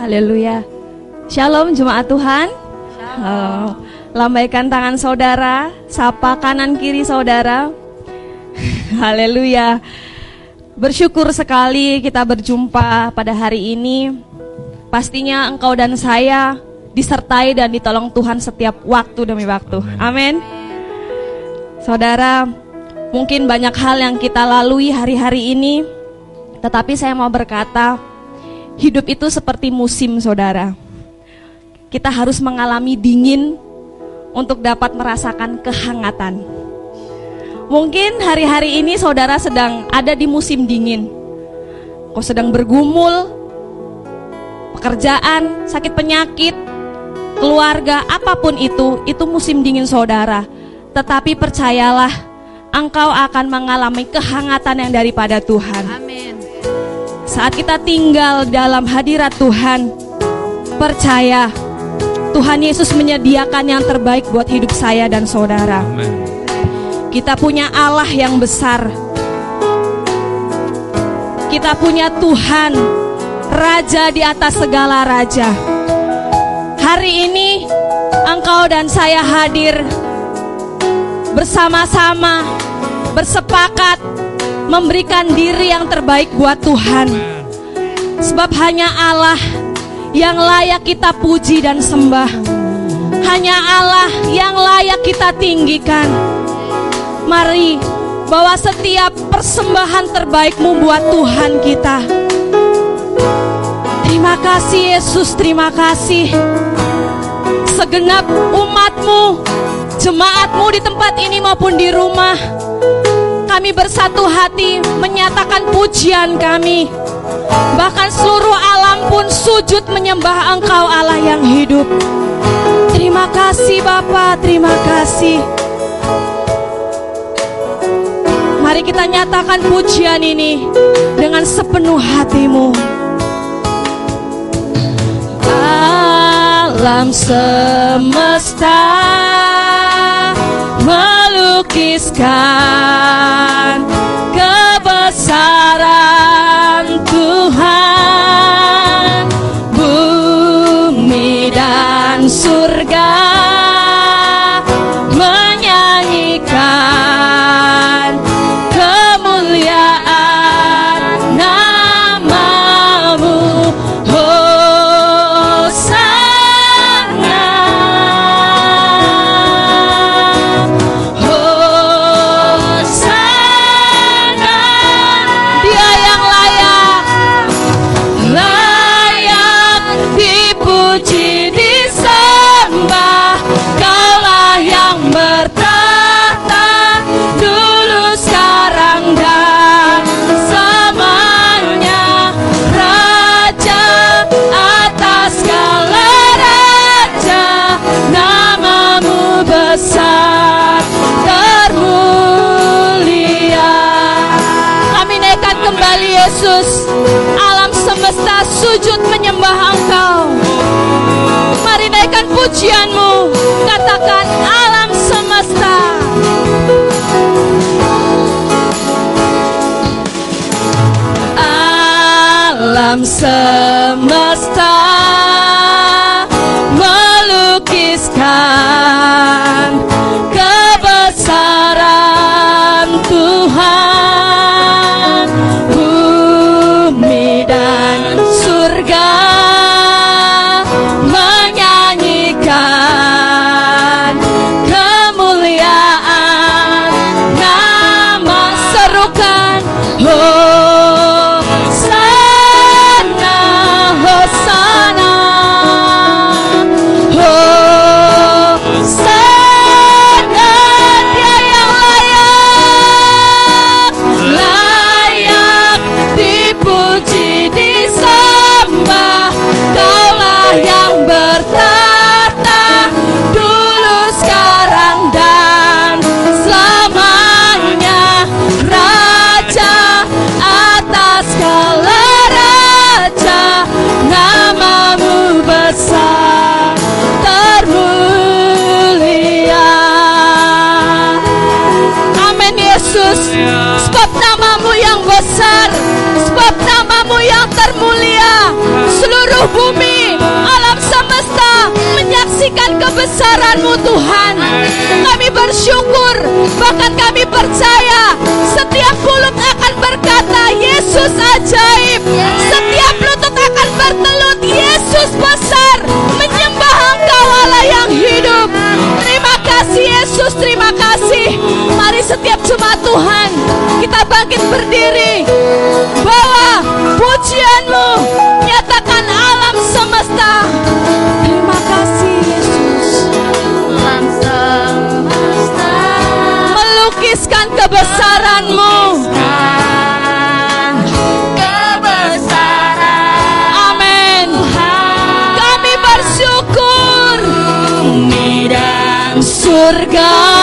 Haleluya. Shalom jemaat Tuhan. Oh, lambaikan tangan saudara, sapa kanan kiri saudara. Haleluya. Bersyukur sekali kita berjumpa pada hari ini. Pastinya engkau dan saya disertai dan ditolong Tuhan setiap waktu demi waktu. Amin. Saudara, mungkin banyak hal yang kita lalui hari-hari ini, tetapi saya mau berkata, hidup itu seperti musim, saudara. Kita harus mengalami dingin untuk dapat merasakan kehangatan. Mungkin hari-hari ini saudara sedang ada di musim dingin. Kau sedang bergumul, pekerjaan, sakit penyakit, keluarga, apa pun itu, itu musim dingin saudara. Tetapi percayalah, engkau akan mengalami kehangatan yang daripada Tuhan. Amin. Saat kita tinggal dalam hadirat Tuhan, percaya Tuhan Yesus menyediakan yang terbaik buat hidup saya dan saudara. Amin. Kita punya Allah yang besar. Kita punya Tuhan, Raja di atas segala raja. Hari ini engkau dan saya hadir bersama-sama bersepakat memberikan diri yang terbaik buat Tuhan. Sebab hanya Allah yang layak kita puji dan sembah. Hanya Allah yang layak kita tinggikan. Mari bawa setiap persembahan terbaikmu buat Tuhan kita. Terima kasih Yesus, terima kasih. Segenap umatmu, jemaatmu di tempat ini maupun di rumah. Kami bersatu hati menyatakan pujian kami. Bahkan seluruh alam pun sujud menyembah Engkau Allah yang hidup. Terima kasih Bapa, terima kasih. Mari kita nyatakan pujian ini dengan sepenuh hatimu. Alam semesta melukiskan kebesaran Tuhan sujud menyembah Engkau. Mari naikkan pujianmu. Katakan alam semesta. Alam semesta seluruh bumi, alam semesta menyaksikan kebesaranmu Tuhan. Kami bersyukur, bahkan kami percaya setiap mulut akan berkata, Yesus ajaib. Setiap lutut akan bertelut, Yesus besar. Menyembah Engkau Allah yang hidup. Terima kasih Yesus, terima kasih. Mari setiap Jumat Tuhan, kita bangkit berdiri. Bawa puji surga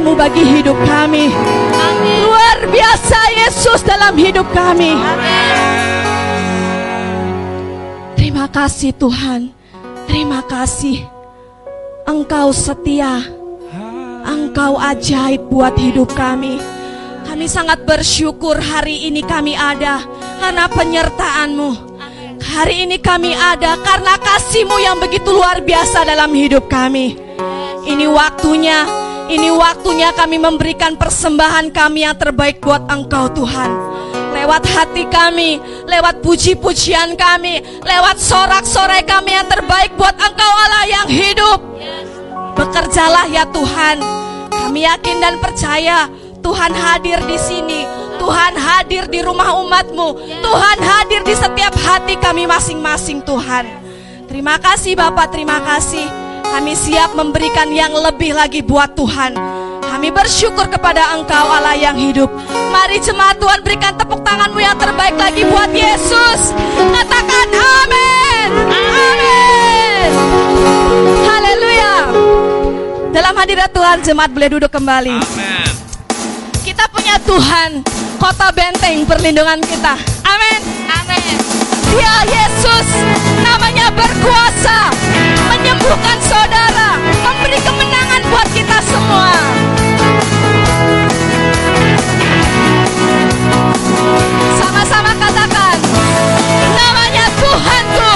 penyertaan-Mu bagi hidup kami. Luar biasa Yesus dalam hidup kami. Terima kasih Tuhan. Terima kasih. Engkau setia. Engkau ajaib buat hidup kami. Kami sangat bersyukur hari ini kami ada karena penyertaan-Mu. Hari ini kami ada karena kasih-Mu yang begitu luar biasa dalam hidup kami. Ini waktunya, ini waktunya kami memberikan persembahan kami yang terbaik buat Engkau Tuhan. Lewat hati kami, lewat puji-pujian kami, lewat sorak-sorai kami yang terbaik buat Engkau Allah yang hidup. Bekerjalah ya Tuhan. Kami yakin dan percaya Tuhan hadir di sini. Tuhan hadir di rumah umatmu. Tuhan hadir di setiap hati kami masing-masing Tuhan. Terima kasih Bapak, terima kasih. Kami siap memberikan yang lebih lagi buat Tuhan. Kami bersyukur kepada Engkau Allah yang hidup. Mari jemaat Tuhan berikan tepuk tanganmu yang terbaik lagi buat Yesus. Katakan amin. Amin. Haleluya. Dalam hadirat Tuhan jemaat boleh duduk kembali. Amin. Kita punya Tuhan, kota benteng perlindungan kita. Amin. Amin. Dia Yesus namanya berkuasa menyembuhkan saudara, memberi kemenangan buat kita semua. Sama-sama katakan, namanya Tuhanku,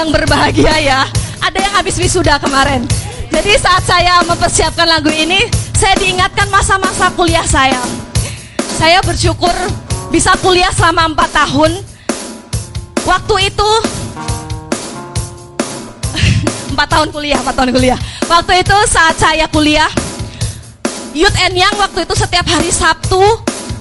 sedang berbahagia ya. Ada yang habis wisuda kemarin. Jadi saat saya mempersiapkan lagu ini, saya diingatkan masa-masa kuliah saya. Saya bersyukur bisa kuliah selama 4 tahun. Waktu itu 4 tahun kuliah, 4 tahun kuliah. Waktu itu saat saya kuliah, Youth and Young waktu itu setiap hari Sabtu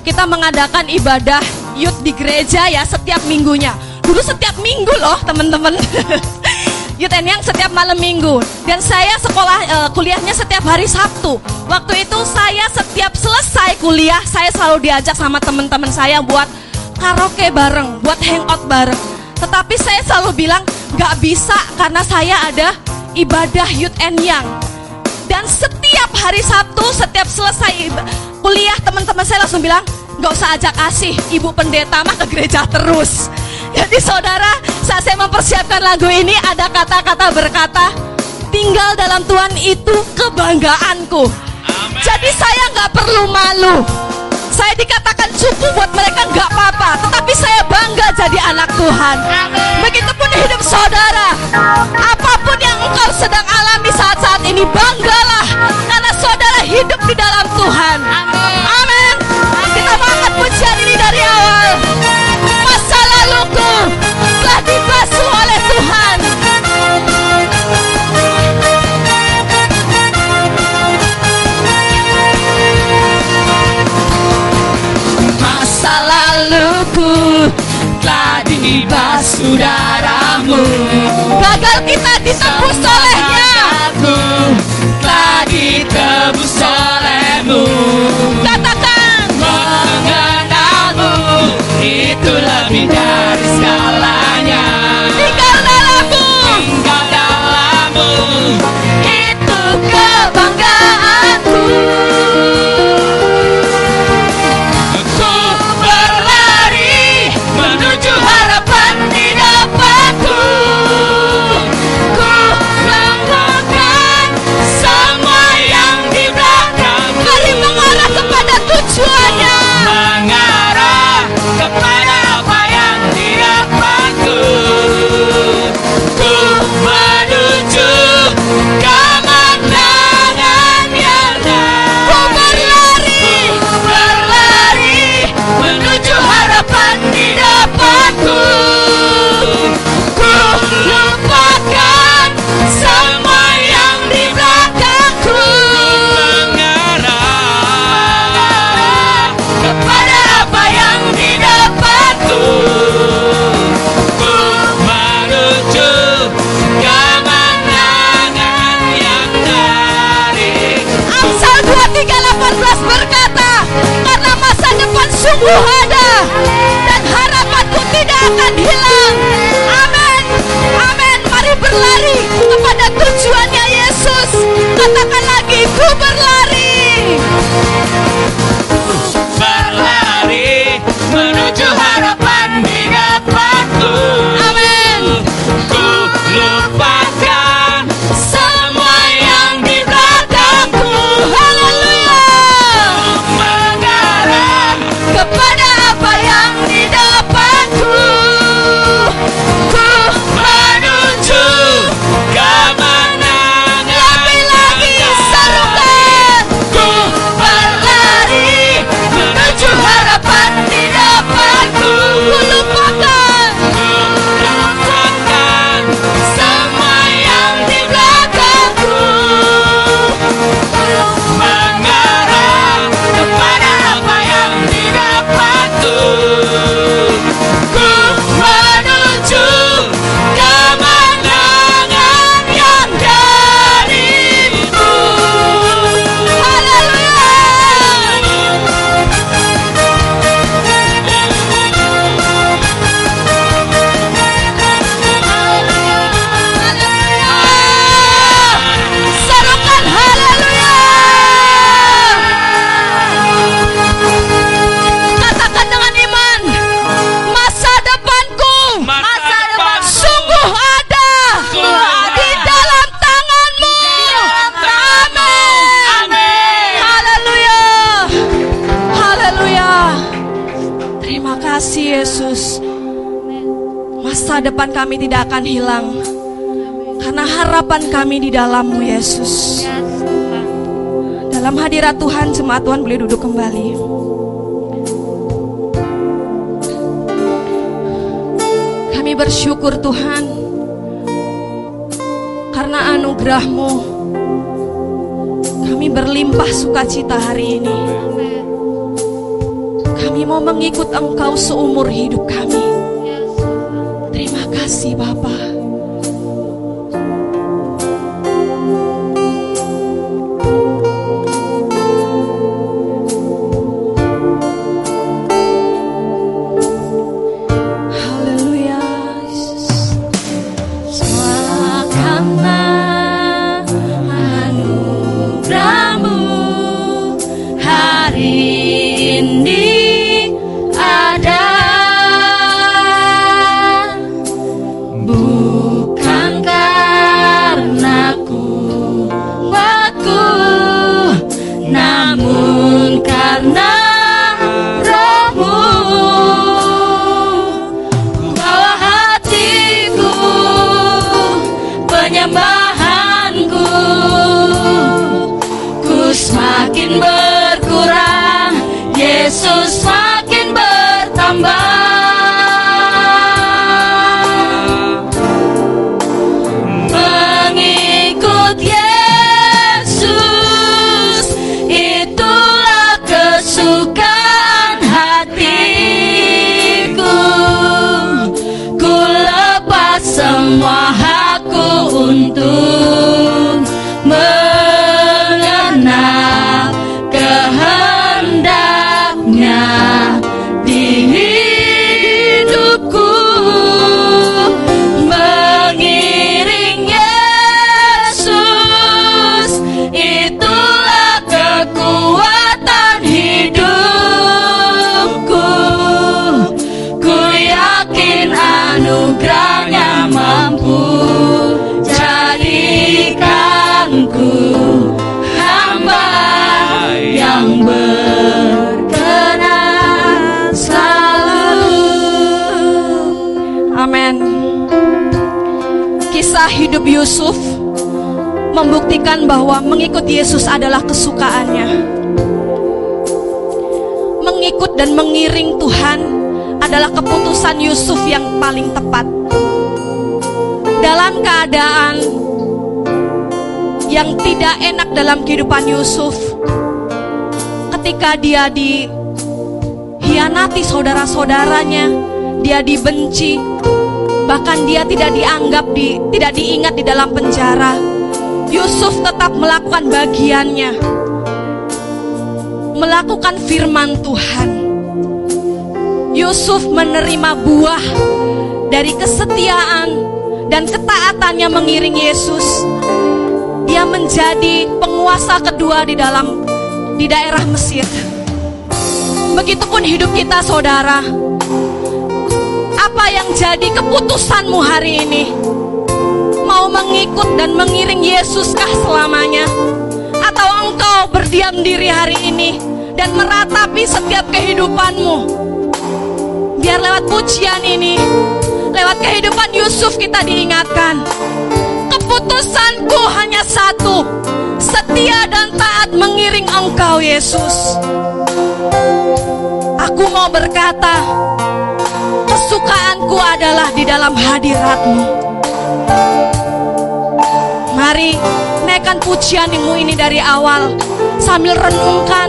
kita mengadakan ibadah youth di gereja ya setiap minggunya. Dulu setiap minggu loh teman-teman. Youth and Young setiap malam minggu dan saya sekolah uh, kuliahnya setiap hari Sabtu. Waktu itu saya setiap selesai kuliah saya selalu diajak sama teman-teman saya buat karaoke bareng, buat hangout bareng. Tetapi saya selalu bilang nggak bisa karena saya ada ibadah Youth and Young. Dan setiap hari Sabtu, setiap selesai kuliah teman-teman saya langsung bilang nggak usah ajak asih ibu pendeta mah ke gereja terus. Jadi saudara, saat saya mempersiapkan lagu ini ada kata-kata berkata, tinggal dalam Tuhan itu kebanggaanku. Amen. Jadi saya nggak perlu malu. Saya dikatakan cukup buat mereka nggak apa-apa, tetapi saya bangga jadi anak Tuhan. Begitupun hidup saudara. Apa pun yang engkau sedang alami saat-saat ini, banggalah karena saudara hidup di dalam Tuhan. Amin. Kita angkat pujian ini dari awal. Darahmu Gagal kita ditebus olehnya. Kami di dalammu Yesus. Dalam hadirat Tuhan, jemaat Tuhan boleh duduk kembali. Kami bersyukur Tuhan karena anugerahmu kami berlimpah sukacita hari ini. Kami mau mengikut Engkau seumur hidup kami. Terima kasih Bapak. Membuktikan bahwa mengikut Yesus adalah kesukaannya. Mengikut dan mengiring Tuhan adalah keputusan Yusuf yang paling tepat. Dalam keadaan yang tidak enak dalam kehidupan Yusuf, ketika dia dihianati saudara-saudaranya, dia dibenci, bahkan dia tidak dianggap di tidak diingat di dalam penjara. Yusuf tetap melakukan bagiannya. Melakukan firman Tuhan. Yusuf menerima buah dari kesetiaan dan ketaatannya mengiring Yesus. Dia menjadi penguasa kedua di dalam di daerah Mesir. Begitupun hidup kita, saudara. Apa yang jadi keputusanmu hari ini? Mengikut dan mengiring Yesuskah selamanya? Atau engkau berdiam diri hari ini dan meratapi setiap kehidupanmu? Biar lewat pujian ini, lewat kehidupan Yusuf kita diingatkan. Keputusanku hanya satu, setia dan taat mengiring engkau Yesus. Aku mau berkata, kesukaanku adalah di dalam hadiratmu. Mari naikkan pujianmu ini dari awal sambil renungkan.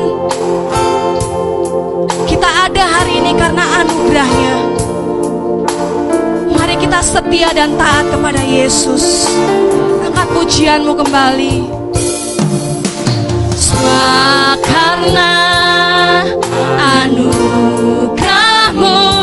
Kita ada hari ini karena anugerahnya. Mari kita setia dan taat kepada Yesus. Angkat pujianmu kembali. Semua karena anugerahmu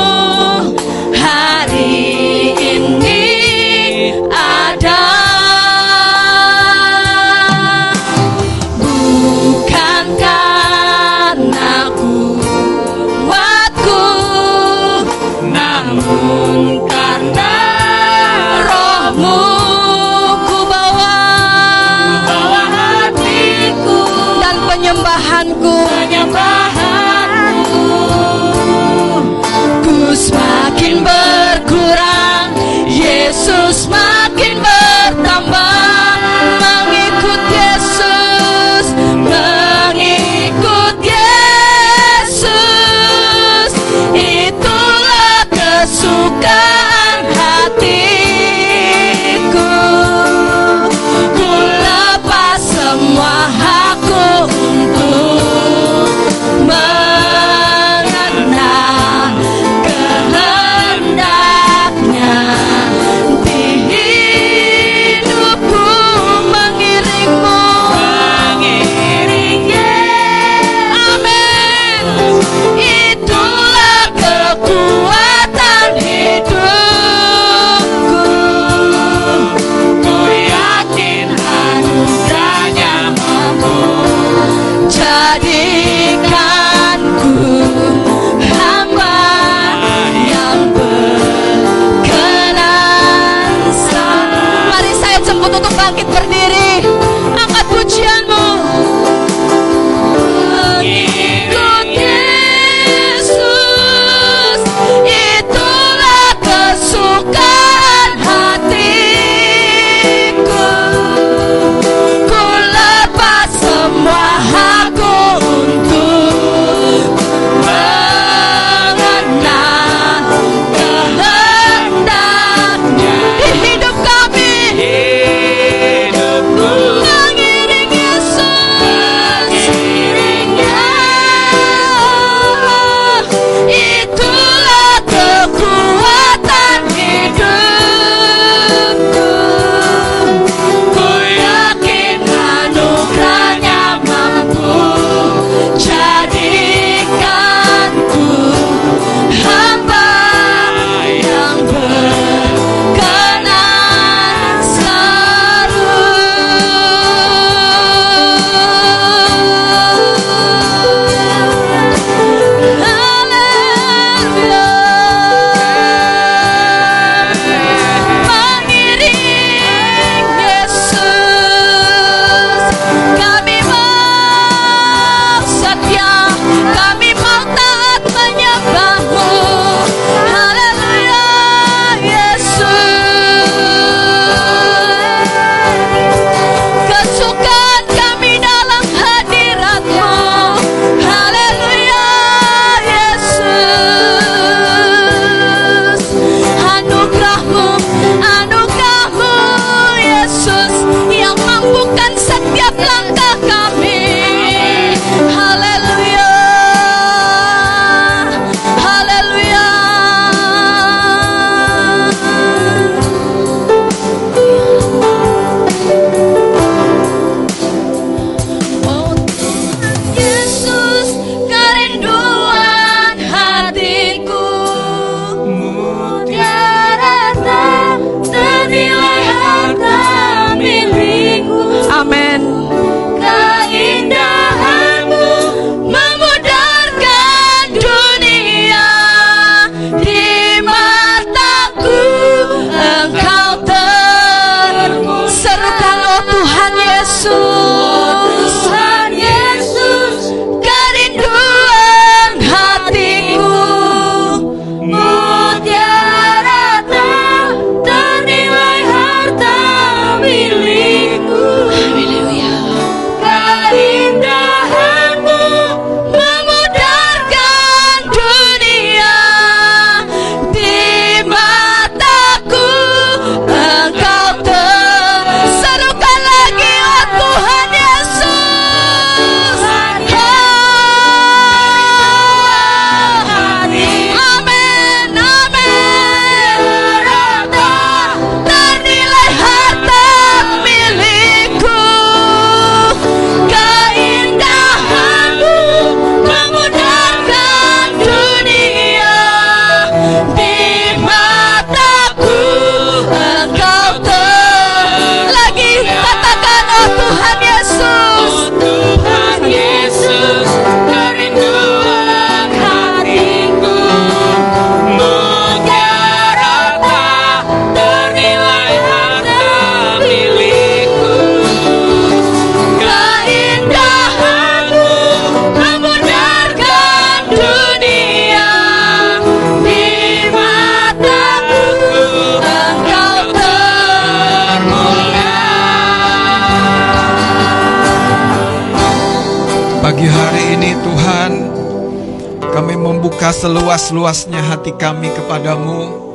seluas-luasnya hati kami kepadamu.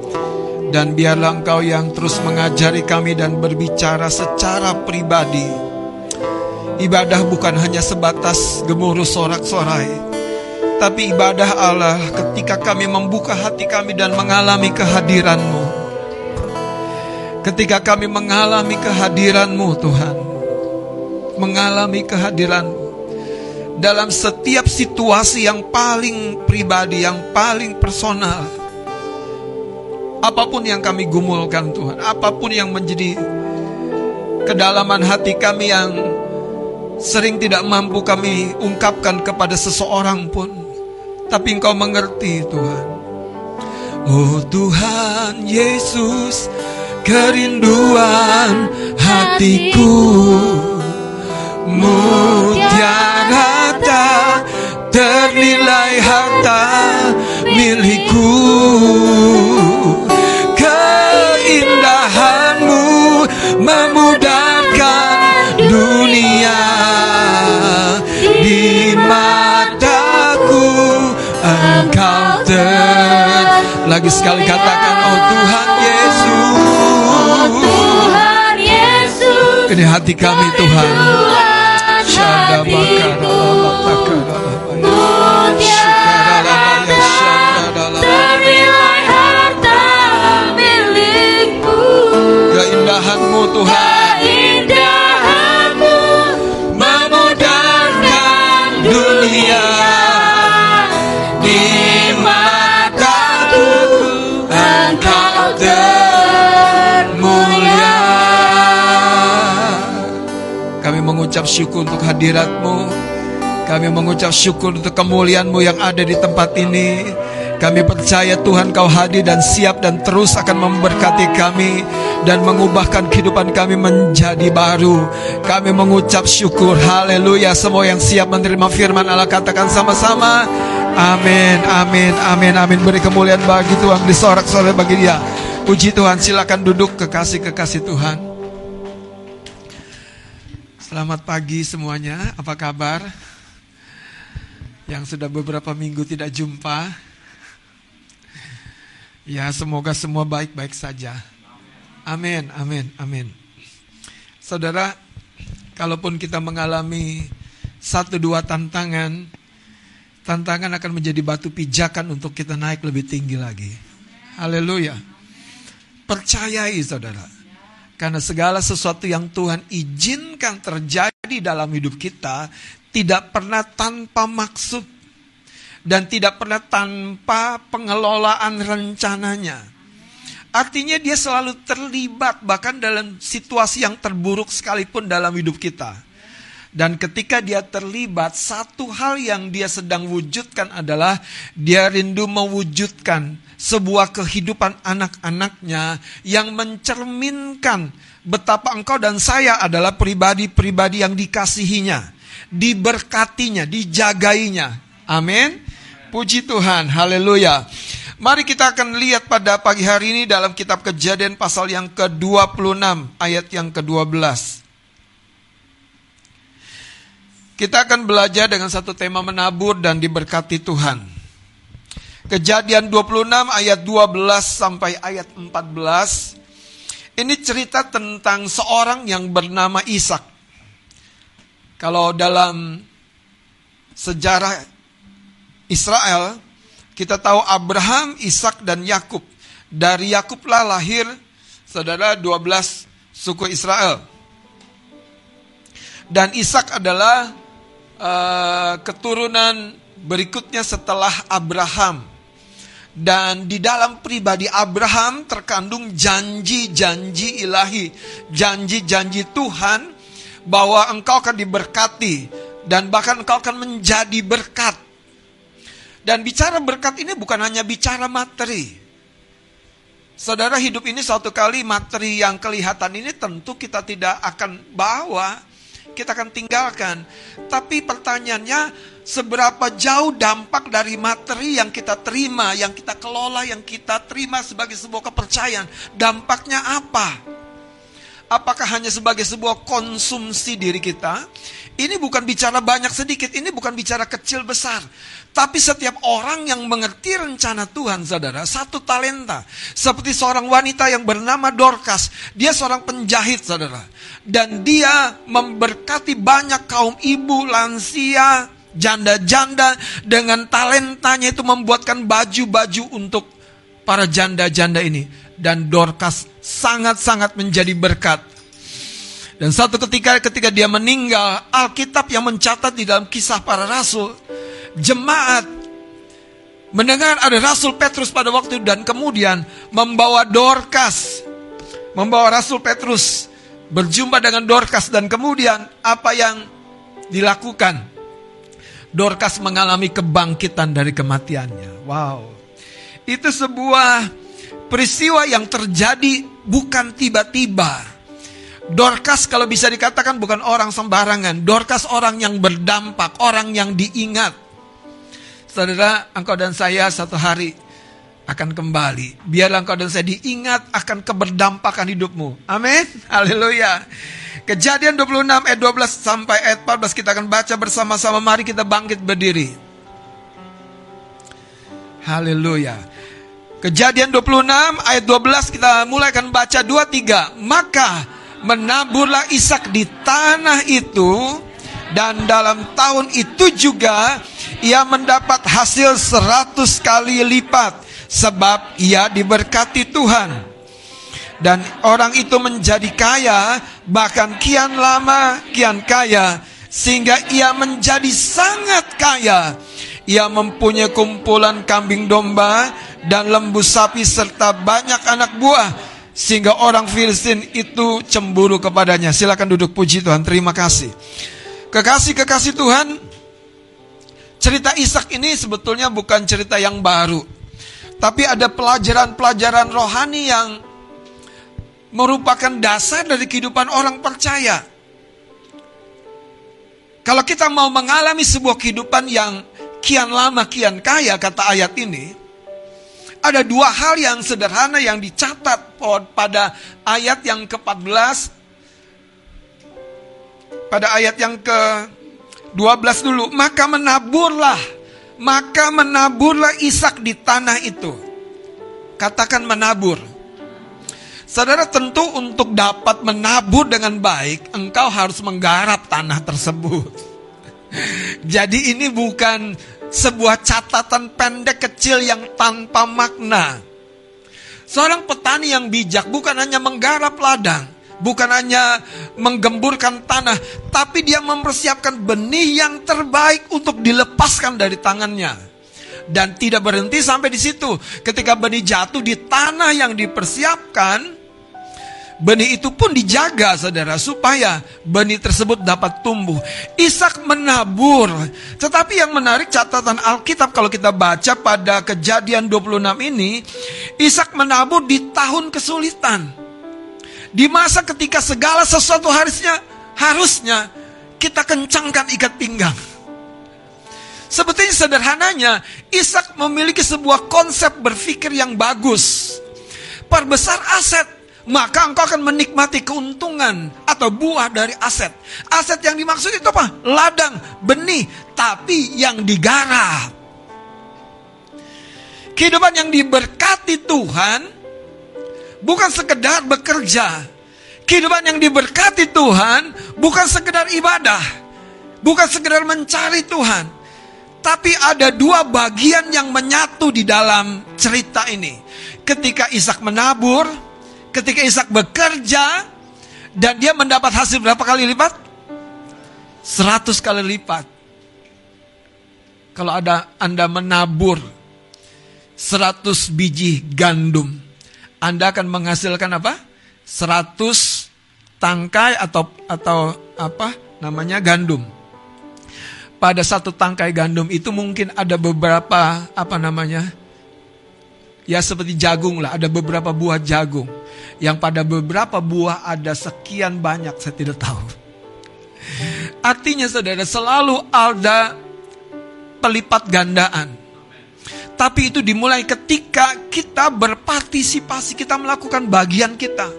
Dan biarlah Engkau yang terus mengajari kami dan berbicara secara pribadi. Ibadah bukan hanya sebatas gemuruh sorak-sorai Tapi ibadah Allah ketika kami membuka hati kami dan mengalami kehadiranmu. Ketika kami mengalami kehadiranmu Tuhan Mengalami kehadiranmu dalam setiap situasi yang paling pribadi, yang paling personal. Apa pun yang kami gumulkan Tuhan, apa pun yang menjadi kedalaman hati kami yang sering tidak mampu kami ungkapkan kepada seseorang pun. Tapi Engkau mengerti Tuhan. Oh Tuhan Yesus, kerinduan hatiku mutiara harta ternilai harta milikku. Keindahanmu memudahkan dunia di mataku. Engkau ter lagi sekali katakan oh Tuhan Yesus. Tuhan Yesus. Ini hati kami Tuhan. Bakara ternilai mengucap syukur untuk hadiratmu kami mengucap syukur untuk kemuliaanmu yang ada di tempat ini kami percaya Tuhan kau hadir dan siap dan terus akan memberkati kami dan mengubahkan kehidupan kami menjadi baru. Kami mengucap syukur. Haleluya. Semua yang siap menerima firman Allah katakan sama-sama. Amin, amin, amin, amin. Beri kemuliaan bagi Tuhan. Disorak-sorak bagi dia. Puji Tuhan. Silakan duduk kekasih-kekasih Tuhan. Selamat pagi semuanya. Apa kabar? Yang sudah beberapa minggu tidak jumpa. Ya, semoga semua baik-baik saja. Amin, amin, amin. Saudara, kalaupun kita mengalami satu dua tantangan, tantangan akan menjadi batu pijakan untuk kita naik lebih tinggi lagi. Haleluya. Percayai saudara. Karena segala sesuatu yang Tuhan izinkan terjadi dalam hidup kita tidak pernah tanpa maksud dan tidak pernah tanpa pengelolaan rencananya. Artinya dia selalu terlibat bahkan dalam situasi yang terburuk sekalipun dalam hidup kita. Dan ketika dia terlibat, satu hal yang dia sedang wujudkan adalah dia rindu mewujudkan sebuah kehidupan anak-anaknya yang mencerminkan betapa engkau dan saya adalah pribadi-pribadi yang dikasihinya, diberkatinya, dijagainya. Amin. Puji Tuhan, haleluya. Mari kita akan lihat pada pagi hari ini dalam kitab kejadian pasal yang ke-26 ayat yang ke-12. Kita akan belajar dengan satu tema menabur dan diberkati Tuhan. Kejadian 26 ayat 12 sampai ayat 14. Ini cerita tentang seorang yang bernama Ishak. Kalau dalam sejarah Israel, kita tahu Abraham, Ishak dan Yakub. Dari Yakublah lahir saudara 12 suku Israel. Dan Ishak adalah uh, keturunan berikutnya setelah Abraham. Dan di dalam pribadi Abraham terkandung janji-janji ilahi, janji-janji Tuhan bahwa engkau akan diberkati dan bahkan engkau akan menjadi berkat. Dan bicara berkat ini bukan hanya bicara materi. Saudara hidup ini suatu kali materi yang kelihatan ini tentu kita tidak akan bawa, kita akan tinggalkan. Tapi pertanyaannya seberapa jauh dampak dari materi yang kita terima, yang kita kelola, yang kita terima sebagai sebuah kepercayaan, dampaknya apa? Apakah hanya sebagai sebuah konsumsi diri kita? Ini bukan bicara banyak sedikit, ini bukan bicara kecil besar. Tapi setiap orang yang mengerti rencana Tuhan, saudara, satu talenta. Seperti seorang wanita yang bernama Dorcas. Dia seorang penjahit, saudara. Dan dia memberkati banyak kaum ibu, lansia, janda-janda. Dengan talentanya itu membuatkan baju-baju untuk para janda-janda ini. Dan Dorcas sangat-sangat menjadi berkat. Dan satu ketika ketika dia meninggal, Alkitab yang mencatat di dalam kisah para rasul, jemaat mendengar ada Rasul Petrus pada waktu dan kemudian membawa Dorcas, membawa Rasul Petrus berjumpa dengan Dorcas dan kemudian apa yang dilakukan? Dorcas mengalami kebangkitan dari kematiannya. Wow. Itu sebuah peristiwa yang terjadi bukan tiba-tiba. Dorcas kalau bisa dikatakan bukan orang sembarangan. Dorcas orang yang berdampak, orang yang diingat. Saudara, engkau dan saya satu hari akan kembali. Biarlah engkau dan saya diingat akan keberdampakan hidupmu. Amin. Haleluya. Kejadian 26 ayat 12 sampai ayat 14 kita akan baca bersama-sama. Mari kita bangkit berdiri. Haleluya. Kejadian 26 ayat 12 kita mulai akan baca 2 3. Maka menaburlah Ishak di tanah itu dan dalam tahun itu juga ia mendapat hasil seratus kali lipat sebab ia diberkati Tuhan. Dan orang itu menjadi kaya bahkan kian lama kian kaya sehingga ia menjadi sangat kaya. Ia mempunyai kumpulan kambing domba dan lembu sapi serta banyak anak buah sehingga orang Filistin itu cemburu kepadanya. Silakan duduk puji Tuhan. Terima kasih. Kekasih-kekasih Tuhan, cerita Ishak ini sebetulnya bukan cerita yang baru. Tapi ada pelajaran-pelajaran rohani yang merupakan dasar dari kehidupan orang percaya. Kalau kita mau mengalami sebuah kehidupan yang kian lama kian kaya kata ayat ini, ada dua hal yang sederhana yang dicatat pada ayat yang ke-14. Pada ayat yang ke-12 dulu. Maka menaburlah. Maka menaburlah Ishak di tanah itu. Katakan menabur. Saudara tentu untuk dapat menabur dengan baik, engkau harus menggarap tanah tersebut. Jadi ini bukan sebuah catatan pendek kecil yang tanpa makna. Seorang petani yang bijak bukan hanya menggarap ladang, bukan hanya menggemburkan tanah, tapi dia mempersiapkan benih yang terbaik untuk dilepaskan dari tangannya. Dan tidak berhenti sampai di situ. Ketika benih jatuh di tanah yang dipersiapkan, Benih itu pun dijaga saudara supaya benih tersebut dapat tumbuh. Ishak menabur. Tetapi yang menarik catatan Alkitab kalau kita baca pada kejadian 26 ini. Ishak menabur di tahun kesulitan. Di masa ketika segala sesuatu harusnya harusnya kita kencangkan ikat pinggang. Sebetulnya sederhananya, Ishak memiliki sebuah konsep berpikir yang bagus. Perbesar aset, maka engkau akan menikmati keuntungan atau buah dari aset. Aset yang dimaksud itu apa? Ladang, benih, tapi yang digarap. Kehidupan yang diberkati Tuhan bukan sekedar bekerja. Kehidupan yang diberkati Tuhan bukan sekedar ibadah. Bukan sekedar mencari Tuhan. Tapi ada dua bagian yang menyatu di dalam cerita ini. Ketika Ishak menabur, ketika Ishak bekerja dan dia mendapat hasil berapa kali lipat? 100 kali lipat. Kalau ada Anda menabur 100 biji gandum, Anda akan menghasilkan apa? 100 tangkai atau atau apa namanya gandum. Pada satu tangkai gandum itu mungkin ada beberapa apa namanya? Ya seperti jagung lah, ada beberapa buah jagung. Yang pada beberapa buah ada sekian banyak, saya tidak tahu. Artinya saudara, selalu ada pelipat gandaan. Tapi itu dimulai ketika kita berpartisipasi, kita melakukan bagian kita.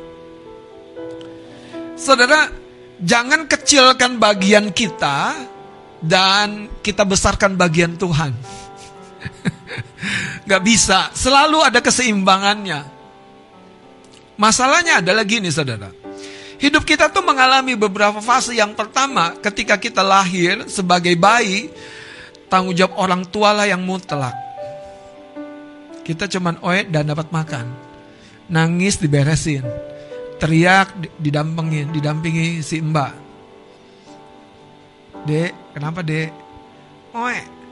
Saudara, jangan kecilkan bagian kita dan kita besarkan bagian Tuhan. Gak bisa, selalu ada keseimbangannya. Masalahnya adalah gini saudara. Hidup kita tuh mengalami beberapa fase. Yang pertama, ketika kita lahir sebagai bayi, tanggung jawab orang tua lah yang mutlak. Kita cuman oe dan dapat makan. Nangis diberesin. Teriak didampingin, didampingi si mbak. Dek, kenapa dek? Oe.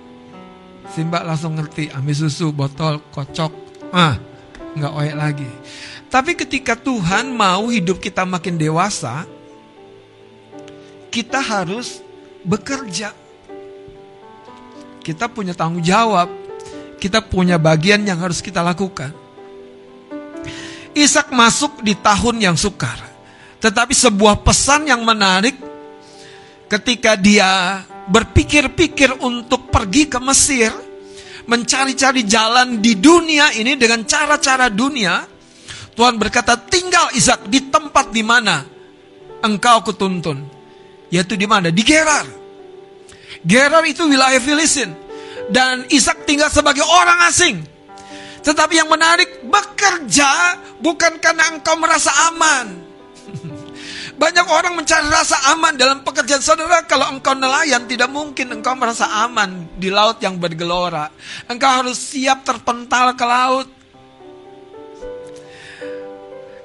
Si mbak langsung ngerti, ambil susu, botol, kocok. Ah, nggak oe lagi. Tapi ketika Tuhan mau hidup kita makin dewasa, kita harus bekerja. Kita punya tanggung jawab kita punya bagian yang harus kita lakukan. Ishak masuk di tahun yang sukar. Tetapi sebuah pesan yang menarik ketika dia berpikir-pikir untuk pergi ke Mesir, mencari-cari jalan di dunia ini dengan cara-cara dunia, Tuhan berkata, "Tinggal Ishak di tempat di mana engkau kutuntun." Yaitu di mana? Di Gerar. Gerar itu wilayah Filistin dan Ishak tinggal sebagai orang asing. Tetapi yang menarik, bekerja bukan karena engkau merasa aman. Banyak orang mencari rasa aman dalam pekerjaan saudara. Kalau engkau nelayan, tidak mungkin engkau merasa aman di laut yang bergelora. Engkau harus siap terpental ke laut.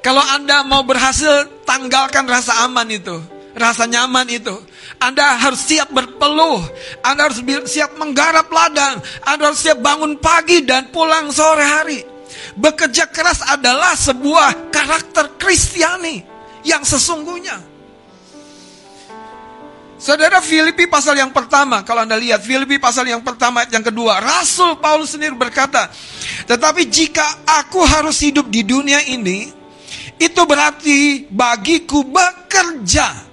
Kalau Anda mau berhasil, tanggalkan rasa aman itu rasa nyaman itu. Anda harus siap berpeluh. Anda harus siap menggarap ladang. Anda harus siap bangun pagi dan pulang sore hari. Bekerja keras adalah sebuah karakter Kristiani yang sesungguhnya. Saudara Filipi pasal yang pertama, kalau Anda lihat Filipi pasal yang pertama yang kedua, Rasul Paulus sendiri berkata, "Tetapi jika aku harus hidup di dunia ini, itu berarti bagiku bekerja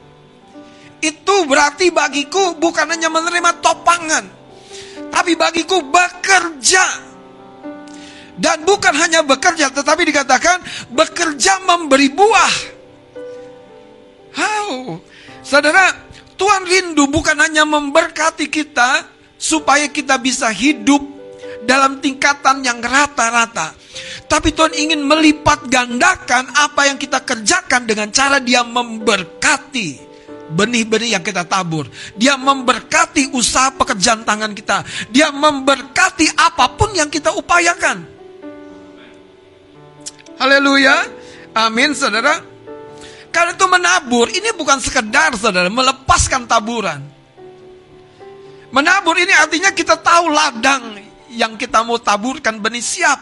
itu berarti bagiku bukan hanya menerima topangan, tapi bagiku bekerja. Dan bukan hanya bekerja, tetapi dikatakan bekerja memberi buah. How? Saudara, Tuhan rindu bukan hanya memberkati kita supaya kita bisa hidup dalam tingkatan yang rata-rata. Tapi Tuhan ingin melipat gandakan apa yang kita kerjakan dengan cara dia memberkati benih-benih yang kita tabur. Dia memberkati usaha pekerjaan tangan kita. Dia memberkati apa pun yang kita upayakan. Haleluya. Amin, saudara. Karena itu menabur, ini bukan sekedar, saudara, melepaskan taburan. Menabur ini artinya kita tahu ladang yang kita mau taburkan benih siap.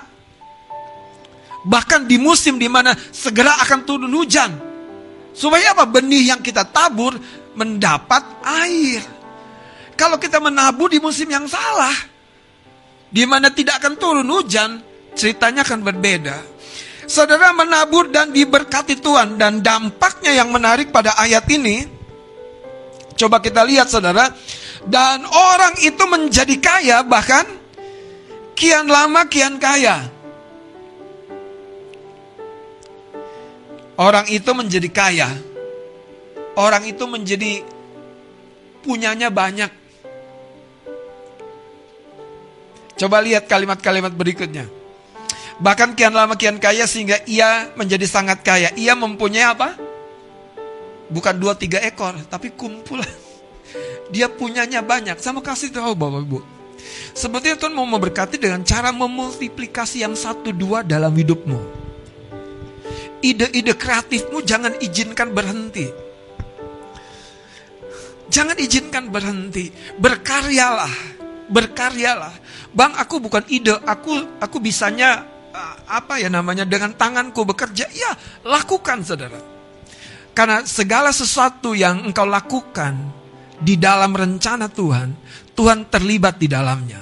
Bahkan di musim di mana segera akan turun hujan. Supaya apa? Benih yang kita tabur mendapat air. Kalau kita menabur di musim yang salah, di mana tidak akan turun hujan, ceritanya akan berbeda. Saudara menabur dan diberkati Tuhan dan dampaknya yang menarik pada ayat ini, coba kita lihat saudara, dan orang itu menjadi kaya bahkan kian lama kian kaya. Orang itu menjadi kaya. Orang itu menjadi punyanya banyak. Coba lihat kalimat-kalimat berikutnya. Bahkan kian lama kian kaya sehingga ia menjadi sangat kaya. Ia mempunyai apa? Bukan dua tiga ekor, tapi kumpulan. Dia punyanya banyak. Sama kasih tahu Bapak Ibu. Sepertinya Tuhan mau memberkati dengan cara memultiplikasi yang satu dua dalam hidupmu ide-ide kreatifmu jangan izinkan berhenti. Jangan izinkan berhenti. Berkaryalah. Berkaryalah. Bang, aku bukan ide, aku aku bisanya apa ya namanya dengan tanganku bekerja. Ya, lakukan Saudara. Karena segala sesuatu yang engkau lakukan di dalam rencana Tuhan, Tuhan terlibat di dalamnya.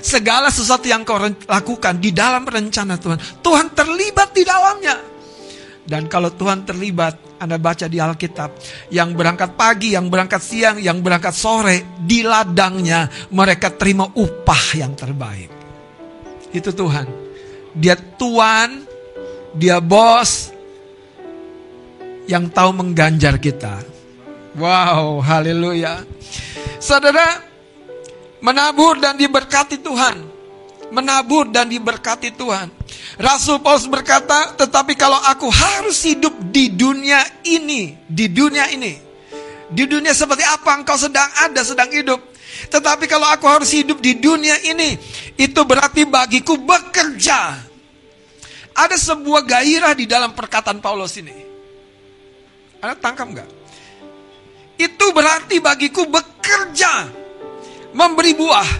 Segala sesuatu yang kau lakukan di dalam rencana Tuhan, Tuhan terlibat di dalamnya. Dan kalau Tuhan terlibat, Anda baca di Alkitab, yang berangkat pagi, yang berangkat siang, yang berangkat sore, di ladangnya mereka terima upah yang terbaik. Itu Tuhan. Dia tuan, dia bos, yang tahu mengganjar kita. Wow, haleluya. Saudara, menabur dan diberkati Tuhan. Menabur dan diberkati Tuhan. Rasul Paulus berkata, tetapi kalau aku harus hidup di dunia ini, di dunia ini, di dunia seperti apa engkau sedang ada, sedang hidup. Tetapi kalau aku harus hidup di dunia ini, itu berarti bagiku bekerja. Ada sebuah gairah di dalam perkataan Paulus ini. Anda tangkap nggak? Itu berarti bagiku bekerja, memberi buah.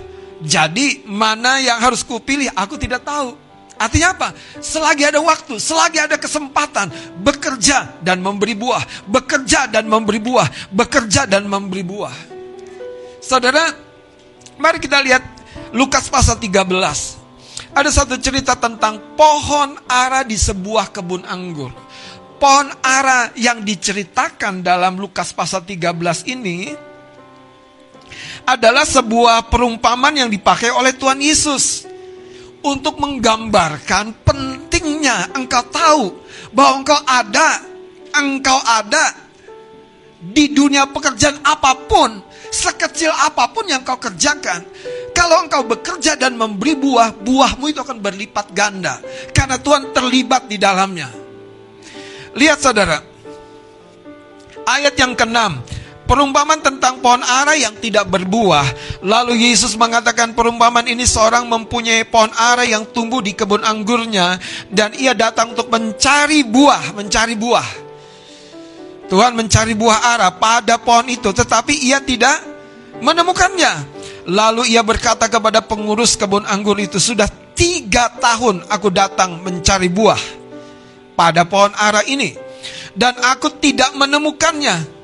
Jadi mana yang harus kupilih aku tidak tahu. Artinya apa? Selagi ada waktu, selagi ada kesempatan, bekerja dan memberi buah, bekerja dan memberi buah, bekerja dan memberi buah. Saudara, mari kita lihat Lukas pasal 13. Ada satu cerita tentang pohon ara di sebuah kebun anggur. Pohon ara yang diceritakan dalam Lukas pasal 13 ini adalah sebuah perumpamaan yang dipakai oleh Tuhan Yesus untuk menggambarkan pentingnya engkau tahu bahwa engkau ada, engkau ada di dunia pekerjaan apa pun, sekecil apa pun yang kau kerjakan. Kalau engkau bekerja dan memberi buah, buahmu itu akan berlipat ganda karena Tuhan terlibat di dalamnya. Lihat saudara, ayat yang keenam, Perumpamaan tentang pohon ara yang tidak berbuah. Lalu Yesus mengatakan perumpamaan ini seorang mempunyai pohon ara yang tumbuh di kebun anggurnya dan ia datang untuk mencari buah, mencari buah. Tuhan mencari buah ara pada pohon itu tetapi ia tidak menemukannya. Lalu ia berkata kepada pengurus kebun anggur itu, sudah tiga tahun aku datang mencari buah pada pohon ara ini. Dan aku tidak menemukannya.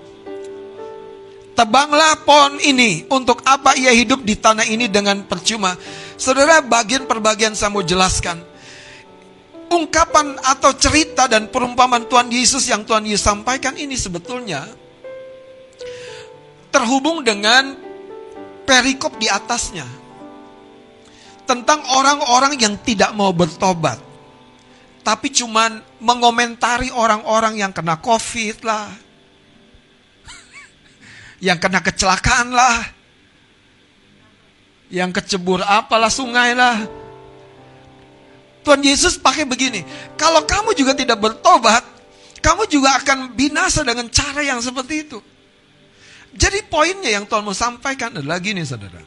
Tebanglah pohon ini. Untuk apa ia hidup di tanah ini dengan percuma? Saudara, bagian per bagian saya mau jelaskan. Ungkapan atau cerita dan perumpamaan Tuhan Yesus yang Tuhan Yesus sampaikan ini sebetulnya terhubung dengan perikop di atasnya. Tentang orang-orang yang tidak mau bertobat. Tapi cuman mengomentari orang-orang yang kena covid lah, yang kena kecelakaan lah, yang kecebur apalah sungai lah. Tuhan Yesus pakai begini, kalau kamu juga tidak bertobat, kamu juga akan binasa dengan cara yang seperti itu. Jadi poinnya yang Tuhan mau sampaikan adalah gini saudara.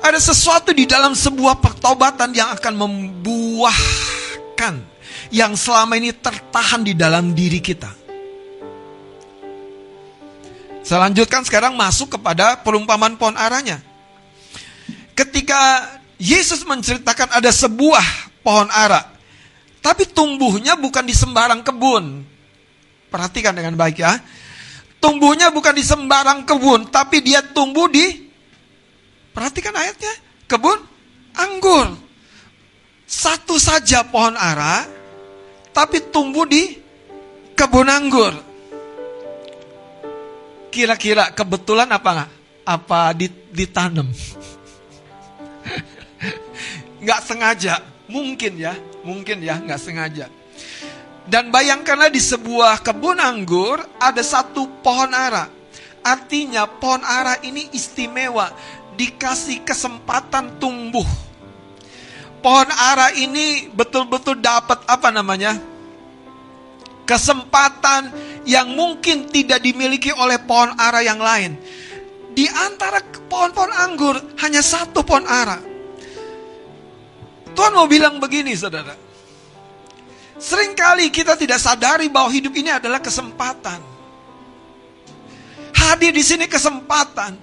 Ada sesuatu di dalam sebuah pertobatan yang akan membuahkan yang selama ini tertahan di dalam diri kita. Saya sekarang masuk kepada perumpamaan pohon aranya. Ketika Yesus menceritakan ada sebuah pohon ara, tapi tumbuhnya bukan di sembarang kebun. Perhatikan dengan baik ya. Tumbuhnya bukan di sembarang kebun, tapi dia tumbuh di Perhatikan ayatnya, kebun anggur. Satu saja pohon ara, tapi tumbuh di kebun anggur. Kira-kira kebetulan apa nggak? Apa ditanam? Nggak sengaja, mungkin ya, mungkin ya, nggak sengaja. Dan bayangkanlah di sebuah kebun anggur ada satu pohon ara. Artinya pohon ara ini istimewa, dikasih kesempatan tumbuh. Pohon ara ini betul-betul dapat apa namanya? Kesempatan yang mungkin tidak dimiliki oleh pohon ara yang lain. Di antara pohon-pohon anggur hanya satu pohon ara. Tuhan mau bilang begini saudara. Seringkali kita tidak sadari bahwa hidup ini adalah kesempatan. Hadir di sini kesempatan.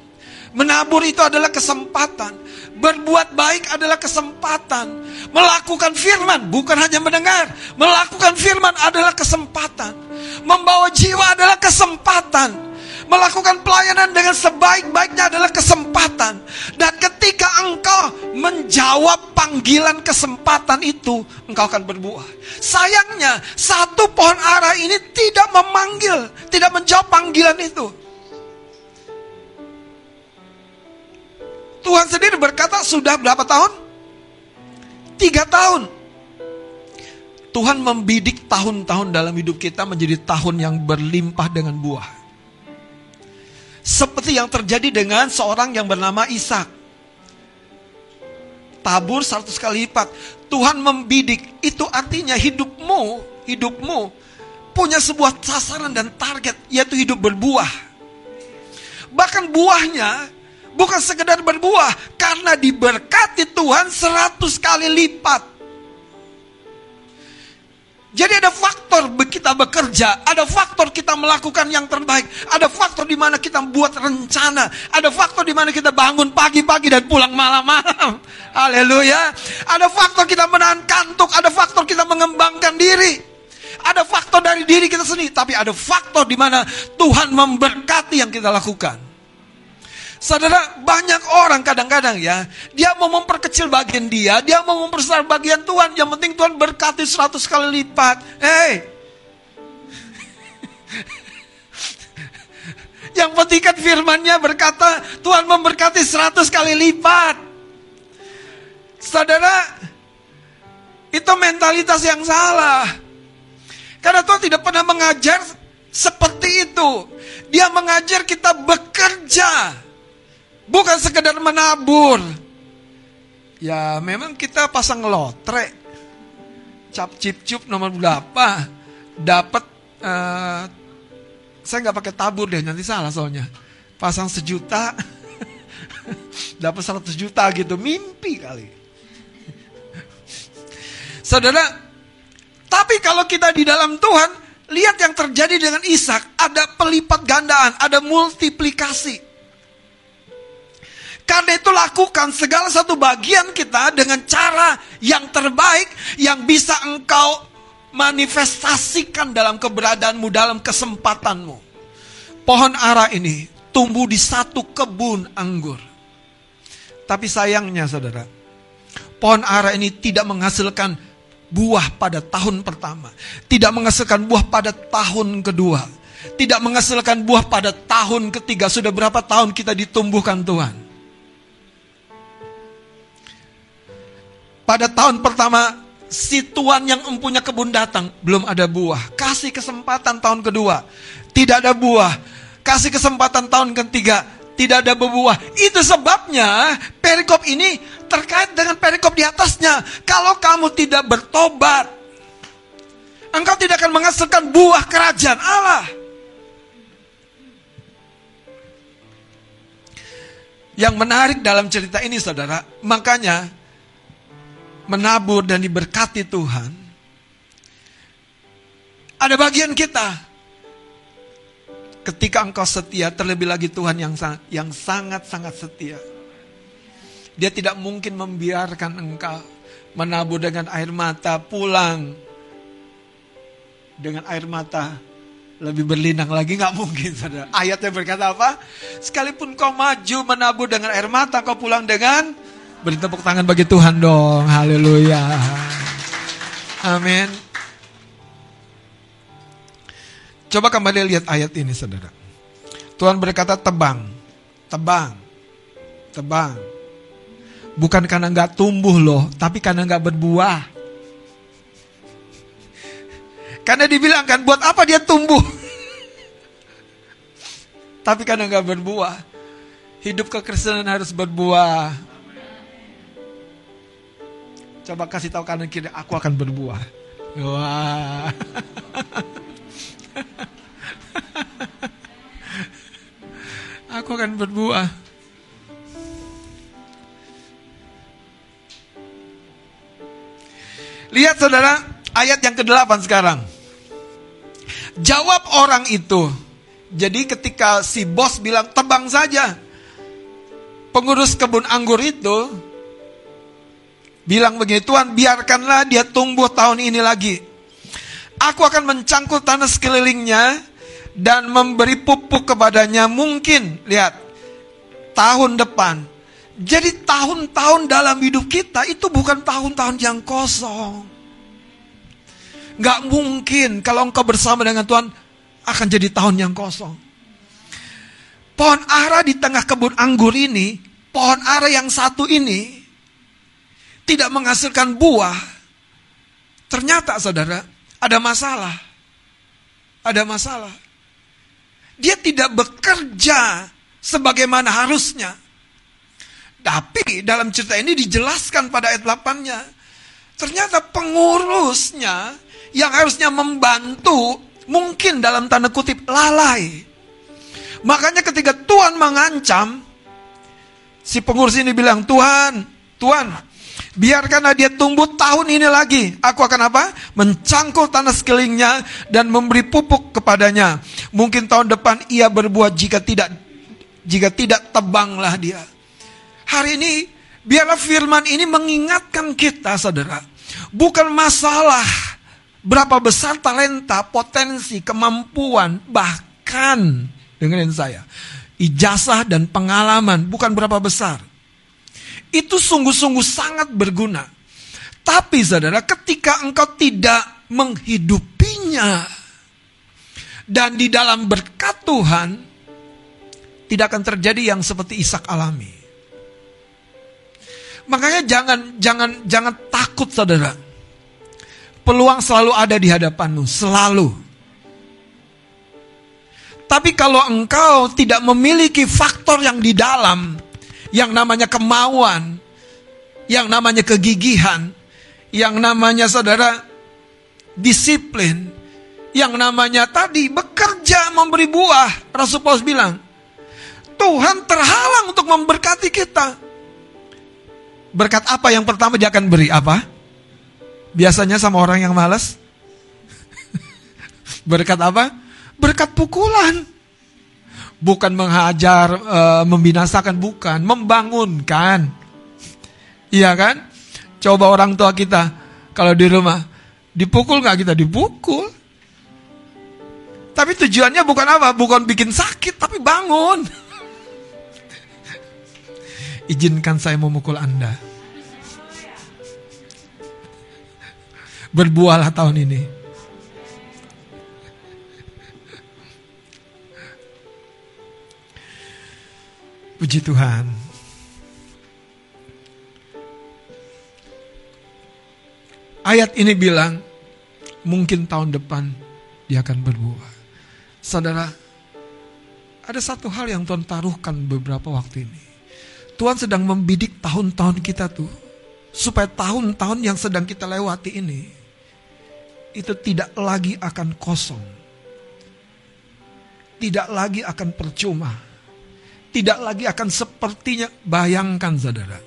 Menabur itu adalah kesempatan. Berbuat baik adalah kesempatan. Melakukan firman bukan hanya mendengar. Melakukan firman adalah kesempatan. Membawa jiwa adalah kesempatan. Melakukan pelayanan dengan sebaik-baiknya adalah kesempatan. Dan ketika engkau menjawab panggilan kesempatan itu, engkau akan berbuah. Sayangnya, satu pohon ara ini tidak memanggil, tidak menjawab panggilan itu. Tuhan sendiri berkata, sudah berapa tahun? Tiga tahun. Tuhan membidik tahun-tahun dalam hidup kita menjadi tahun yang berlimpah dengan buah. Seperti yang terjadi dengan seorang yang bernama Ishak. Tabur 100 kali lipat. Tuhan membidik. Itu artinya hidupmu, hidupmu punya sebuah sasaran dan target yaitu hidup berbuah. Bahkan buahnya bukan sekedar berbuah karena diberkati Tuhan 100 kali lipat. Jadi ada faktor kita bekerja, ada faktor kita melakukan yang terbaik, ada faktor di mana kita buat rencana, ada faktor di mana kita bangun pagi-pagi dan pulang malam-malam. Haleluya. Ada faktor kita menahan kantuk, ada faktor kita mengembangkan diri. Ada faktor dari diri kita sendiri, tapi ada faktor di mana Tuhan memberkati yang kita lakukan. Saudara, banyak orang kadang-kadang ya, dia mau memperkecil bagian dia, dia mau memperbesar bagian Tuhan. Yang penting Tuhan berkati seratus kali lipat. Hei, yang penting kan firmannya berkata Tuhan memberkati seratus kali lipat. Saudara, itu mentalitas yang salah. Karena Tuhan tidak pernah mengajar seperti itu. Dia mengajar kita bekerja. Bukan sekedar menabur. Ya memang kita pasang lotre. Cap cip cup nomor berapa. Dapat uh, saya nggak pakai tabur deh nanti salah soalnya. Pasang sejuta. dapat 100 juta gitu. Mimpi kali. Saudara, tapi kalau kita di dalam Tuhan, lihat yang terjadi dengan Ishak, ada pelipat gandaan, ada multiplikasi. Karena itu lakukan segala satu bagian kita dengan cara yang terbaik yang bisa engkau manifestasikan dalam keberadaanmu, dalam kesempatanmu. Pohon ara ini tumbuh di satu kebun anggur. Tapi sayangnya saudara, pohon ara ini tidak menghasilkan buah pada tahun pertama. Tidak menghasilkan buah pada tahun kedua. Tidak menghasilkan buah pada tahun ketiga. Sudah berapa tahun kita ditumbuhkan Tuhan? Pada tahun pertama, si tuan yang empunya kebun datang, belum ada buah. Kasih kesempatan tahun kedua, tidak ada buah. Kasih kesempatan tahun ketiga, tidak ada berbuah. Itu sebabnya perikop ini terkait dengan perikop di atasnya. Kalau kamu tidak bertobat, engkau tidak akan menghasilkan buah kerajaan Allah. Yang menarik dalam cerita ini saudara, makanya menabur dan diberkati Tuhan, ada bagian kita. Ketika engkau setia, terlebih lagi Tuhan yang yang sangat-sangat setia. Dia tidak mungkin membiarkan engkau menabur dengan air mata pulang dengan air mata lebih berlinang lagi nggak mungkin saudara. Ayatnya berkata apa? Sekalipun kau maju menabur dengan air mata, kau pulang dengan Beri tepuk tangan bagi Tuhan dong. Haleluya. Amin. Coba kembali lihat ayat ini saudara. Tuhan berkata tebang, tebang, tebang. Bukan karena nggak tumbuh loh, tapi karena nggak berbuah. Karena dibilang kan buat apa dia tumbuh? tapi karena nggak berbuah. Hidup kekristenan harus berbuah. Coba kasih tahu kanan kiri, aku akan berbuah. Wah. aku akan berbuah. Lihat saudara, ayat yang ke-8 sekarang. Jawab orang itu. Jadi ketika si bos bilang tebang saja. Pengurus kebun anggur itu bilang begini, Tuhan biarkanlah dia tumbuh tahun ini lagi. Aku akan mencangkul tanah sekelilingnya dan memberi pupuk kepadanya mungkin, lihat, tahun depan. Jadi tahun-tahun dalam hidup kita itu bukan tahun-tahun yang kosong. Gak mungkin kalau engkau bersama dengan Tuhan akan jadi tahun yang kosong. Pohon ara di tengah kebun anggur ini, pohon ara yang satu ini tidak menghasilkan buah, Ternyata saudara, ada masalah. Ada masalah. Dia tidak bekerja sebagaimana harusnya. Tapi dalam cerita ini dijelaskan pada ayat 8-nya. Ternyata pengurusnya yang harusnya membantu mungkin dalam tanda kutip lalai. Makanya ketika Tuhan mengancam, si pengurus ini bilang, Tuhan, Tuhan, biarkanlah dia tumbuh tahun ini lagi. Aku akan apa? Mencangkul tanah sekelilingnya dan memberi pupuk kepadanya. Mungkin tahun depan ia berbuah jika tidak jika tidak tebanglah dia. Hari ini biarlah firman ini mengingatkan kita saudara. Bukan masalah berapa besar talenta, potensi, kemampuan, bahkan dengerin saya. Ijazah dan pengalaman bukan berapa besar. Itu sungguh-sungguh sangat berguna. Tapi saudara, ketika engkau tidak menghidupinya dan di dalam berkat Tuhan, tidak akan terjadi yang seperti Ishak alami. Makanya jangan jangan jangan takut saudara. Peluang selalu ada di hadapanmu, selalu. Tapi kalau engkau tidak memiliki faktor yang di dalam, yang namanya kemauan, yang namanya kegigihan, yang namanya saudara disiplin, yang namanya tadi bekerja memberi buah. Rasul Paulus bilang, Tuhan terhalang untuk memberkati kita. Berkat apa yang pertama dia akan beri? Apa? Biasanya sama orang yang malas. Berkat apa? Berkat pukulan. Bukan menghajar, e, membinasakan, bukan. Membangunkan. Iya kan? Coba orang tua kita, kalau di rumah, dipukul nggak kita? Dipukul. Tapi tujuannya bukan apa? Bukan bikin sakit, tapi bangun. Izinkan saya memukul Anda. Berbuahlah tahun ini. Puji Tuhan. Ayat ini bilang, mungkin tahun depan dia akan berbuah. Saudara, ada satu hal yang Tuhan taruhkan beberapa waktu ini. Tuhan sedang membidik tahun-tahun kita tuh. Supaya tahun-tahun yang sedang kita lewati ini. Itu tidak lagi akan kosong. Tidak lagi akan percuma. Tidak lagi akan sepertinya. Bayangkan saudara.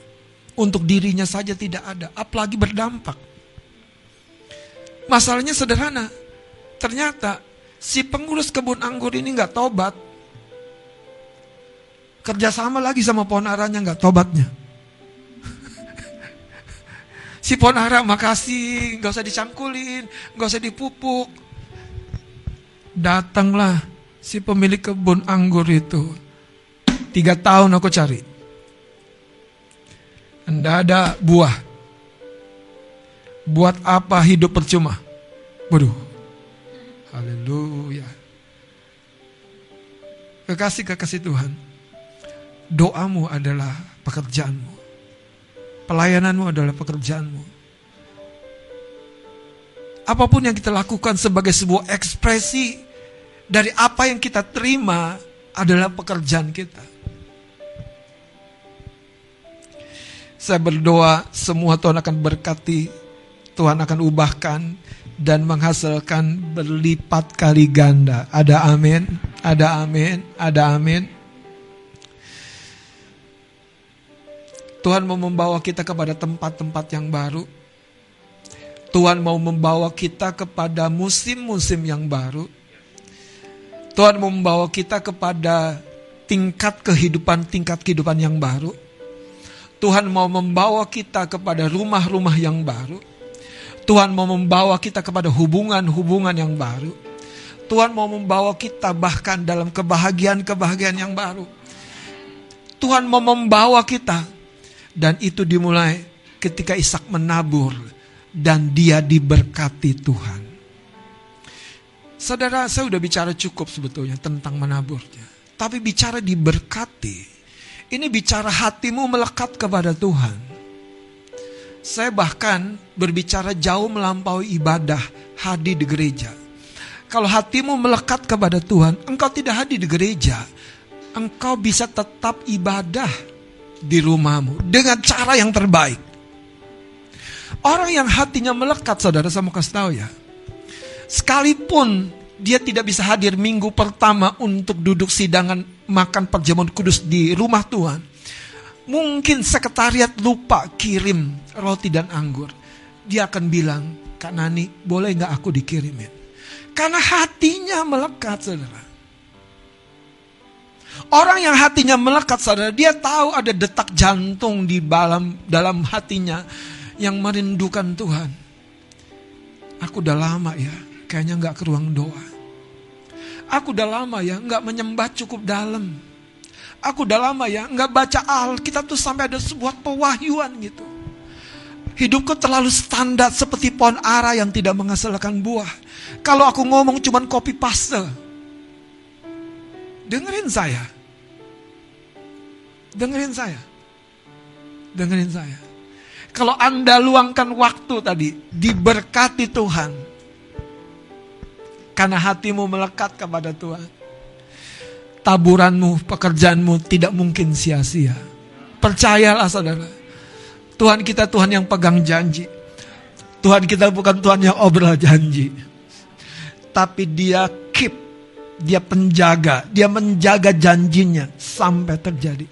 Untuk dirinya saja tidak ada. Apalagi berdampak. Masalahnya sederhana. Ternyata si pengurus kebun anggur ini nggak tobat kerjasama lagi sama pohon aranya nggak tobatnya. si pohon ara makasih, nggak usah dicangkulin, nggak usah dipupuk. Datanglah si pemilik kebun anggur itu. Tiga tahun aku cari. Anda ada buah. Buat apa hidup percuma? Waduh. Haleluya. Kekasih-kekasih Tuhan Doamu adalah pekerjaanmu. Pelayananmu adalah pekerjaanmu. Apa pun yang kita lakukan sebagai sebuah ekspresi dari apa yang kita terima adalah pekerjaan kita. Saya berdoa semua Tuhan akan berkati, Tuhan akan ubahkan dan menghasilkan berlipat kali ganda. Ada amin, ada amin, ada amin. Tuhan mau membawa kita kepada tempat-tempat yang baru. Tuhan mau membawa kita kepada musim-musim yang baru. Tuhan membawa kita kepada tingkat kehidupan, tingkat kehidupan yang baru. Tuhan mau membawa kita kepada rumah-rumah yang baru. Tuhan mau membawa kita kepada hubungan-hubungan yang baru. Tuhan mau membawa kita bahkan dalam kebahagiaan-kebahagiaan yang baru. Tuhan mau membawa kita dan itu dimulai ketika Ishak menabur dan dia diberkati Tuhan. Saudara, saya sudah bicara cukup sebetulnya tentang menaburnya. Tapi bicara diberkati, ini bicara hatimu melekat kepada Tuhan. Saya bahkan berbicara jauh melampaui ibadah hadir di gereja. Kalau hatimu melekat kepada Tuhan, engkau tidak hadir di gereja. Engkau bisa tetap ibadah di rumahmu dengan cara yang terbaik. Orang yang hatinya melekat, saudara, saya mau kasih tahu ya. Sekalipun dia tidak bisa hadir minggu pertama untuk duduk sidangan makan perjamuan kudus di rumah Tuhan. Mungkin sekretariat lupa kirim roti dan anggur. Dia akan bilang, Kak Nani, boleh nggak aku dikirimin? Karena hatinya melekat, saudara. Orang yang hatinya melekat, saudara, dia tahu ada detak jantung di dalam dalam hatinya yang merindukan Tuhan. Aku udah lama ya, kayaknya nggak ke ruang doa. Aku udah lama ya, nggak menyembah cukup dalam. Aku udah lama ya nggak baca Alkitab tuh sampai ada sebuah pewahyuan gitu. Hidupku terlalu standar seperti pohon ara yang tidak menghasilkan buah. Kalau aku ngomong cuman copy paste. Dengerin saya. Dengerin saya. Dengerin saya. Kalau Anda luangkan waktu tadi, diberkati Tuhan. Karena hatimu melekat kepada Tuhan taburanmu, pekerjaanmu tidak mungkin sia-sia. Percayalah saudara. Tuhan kita Tuhan yang pegang janji. Tuhan kita bukan Tuhan yang obrol janji. Tapi dia keep, dia penjaga, dia menjaga janjinya sampai terjadi.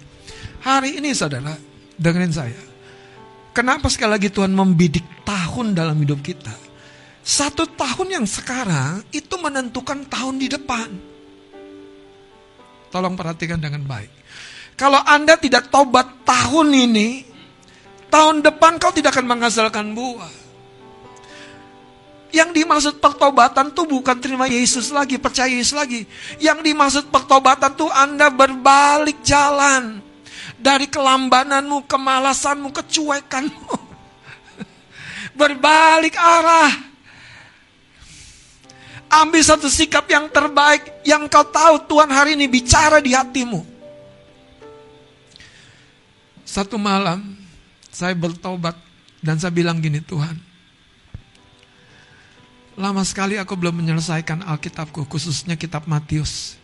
Hari ini saudara, dengerin saya. Kenapa sekali lagi Tuhan membidik tahun dalam hidup kita? Satu tahun yang sekarang itu menentukan tahun di depan. Tolong perhatikan dengan baik. Kalau Anda tidak tobat tahun ini, tahun depan kau tidak akan menghasilkan buah. Yang dimaksud pertobatan tuh bukan terima Yesus lagi, percaya Yesus lagi. Yang dimaksud pertobatan tuh Anda berbalik jalan. Dari kelambananmu, kemalasanmu, kecuekanmu. Berbalik arah Ambil satu sikap yang terbaik yang kau tahu Tuhan hari ini bicara di hatimu. Satu malam saya bertobat dan saya bilang gini Tuhan. Lama sekali aku belum menyelesaikan Alkitabku khususnya kitab Matius.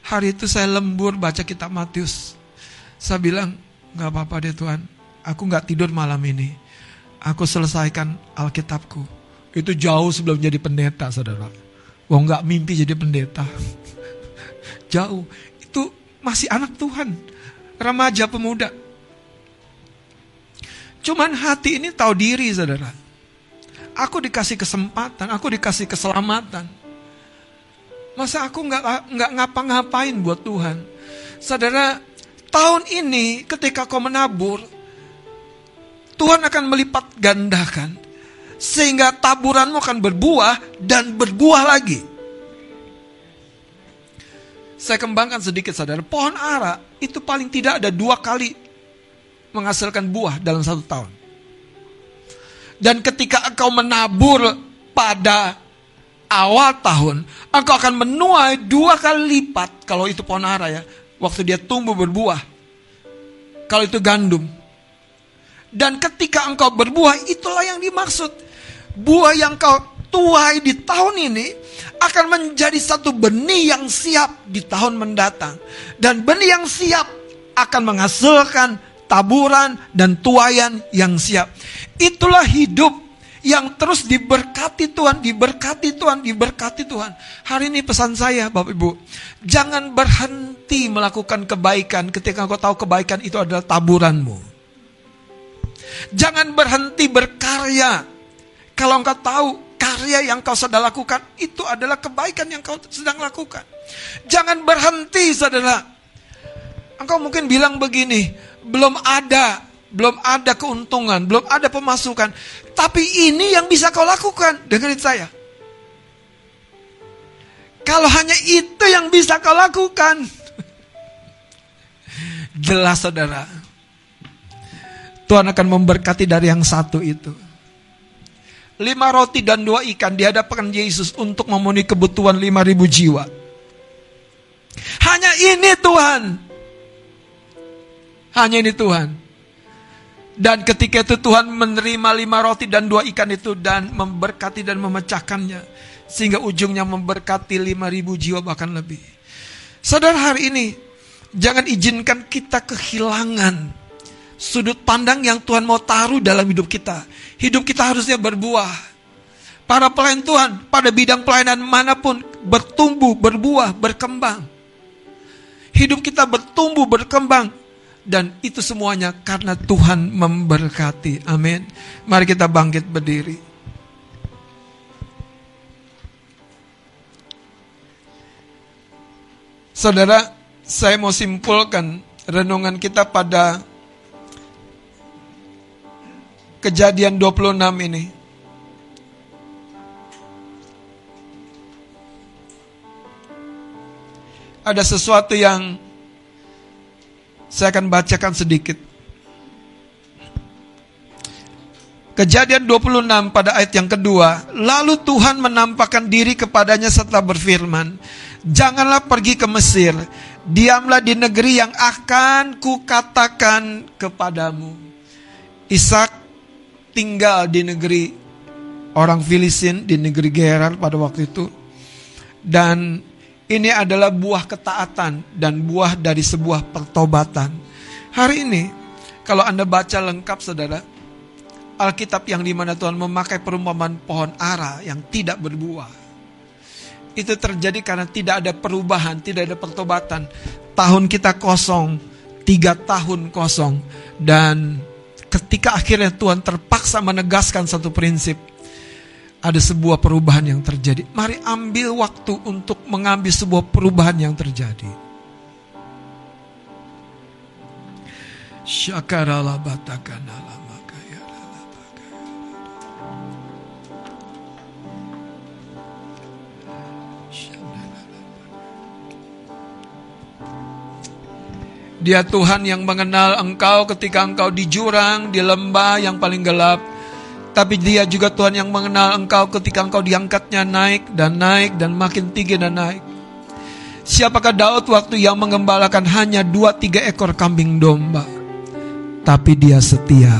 Hari itu saya lembur baca kitab Matius. Saya bilang gak apa-apa deh Tuhan. Aku gak tidur malam ini. Aku selesaikan Alkitabku. Itu jauh sebelum jadi pendeta saudara. Wong nggak mimpi jadi pendeta. Jauh. Itu masih anak Tuhan. Remaja pemuda. Cuman hati ini tahu diri saudara. Aku dikasih kesempatan, aku dikasih keselamatan. Masa aku nggak nggak ngapa-ngapain buat Tuhan? Saudara, tahun ini ketika kau menabur, Tuhan akan melipat gandakan sehingga taburanmu akan berbuah dan berbuah lagi. Saya kembangkan sedikit saudara, pohon ara itu paling tidak ada dua kali menghasilkan buah dalam satu tahun. Dan ketika engkau menabur pada awal tahun, engkau akan menuai dua kali lipat kalau itu pohon ara ya, waktu dia tumbuh berbuah. Kalau itu gandum. Dan ketika engkau berbuah, itulah yang dimaksud buah yang kau tuai di tahun ini akan menjadi satu benih yang siap di tahun mendatang. Dan benih yang siap akan menghasilkan taburan dan tuayan yang siap. Itulah hidup yang terus diberkati Tuhan, diberkati Tuhan, diberkati Tuhan. Hari ini pesan saya Bapak Ibu, jangan berhenti melakukan kebaikan ketika kau tahu kebaikan itu adalah taburanmu. Jangan berhenti berkarya kalau engkau tahu karya yang kau sedang lakukan itu adalah kebaikan yang kau sedang lakukan. Jangan berhenti saudara. Engkau mungkin bilang begini, belum ada, belum ada keuntungan, belum ada pemasukan. Tapi ini yang bisa kau lakukan. Dengerin saya. Kalau hanya itu yang bisa kau lakukan. Jelas saudara. Tuhan akan memberkati dari yang satu itu lima roti dan dua ikan dihadapkan Yesus untuk memenuhi kebutuhan lima ribu jiwa. Hanya ini Tuhan. Hanya ini Tuhan. Dan ketika itu Tuhan menerima lima roti dan dua ikan itu dan memberkati dan memecahkannya. Sehingga ujungnya memberkati lima ribu jiwa bahkan lebih. Saudara hari ini, jangan izinkan kita kehilangan sudut pandang yang Tuhan mau taruh dalam hidup kita. Hidup kita harusnya berbuah. Para pelayan Tuhan pada bidang pelayanan mana pun bertumbuh, berbuah, berkembang. Hidup kita bertumbuh, berkembang dan itu semuanya karena Tuhan memberkati. Amin. Mari kita bangkit berdiri. Saudara, saya mau simpulkan renungan kita pada kejadian 26 ini. Ada sesuatu yang saya akan bacakan sedikit. Kejadian 26 pada ayat yang kedua. Lalu Tuhan menampakkan diri kepadanya setelah berfirman. Janganlah pergi ke Mesir. Diamlah di negeri yang akan kukatakan kepadamu. Ishak tinggal di negeri orang Filistin, di negeri Gerar pada waktu itu. Dan ini adalah buah ketaatan dan buah dari sebuah pertobatan. Hari ini, kalau Anda baca lengkap saudara, Alkitab yang di mana Tuhan memakai perumpamaan pohon ara yang tidak berbuah. Itu terjadi karena tidak ada perubahan, tidak ada pertobatan. Tahun kita kosong, tiga tahun kosong. Dan ketika akhirnya Tuhan terpaksa menegaskan satu prinsip ada sebuah perubahan yang terjadi. Mari ambil waktu untuk mengambil sebuah perubahan yang terjadi. Syakarala batakanala Dia Tuhan yang mengenal engkau ketika engkau di jurang, di lembah yang paling gelap tapi dia juga Tuhan yang mengenal engkau ketika engkau diangkatnya naik dan naik dan makin tinggi dan naik. Siapakah Daud waktu yang mengembalakan hanya dua tiga ekor kambing domba. Tapi dia setia.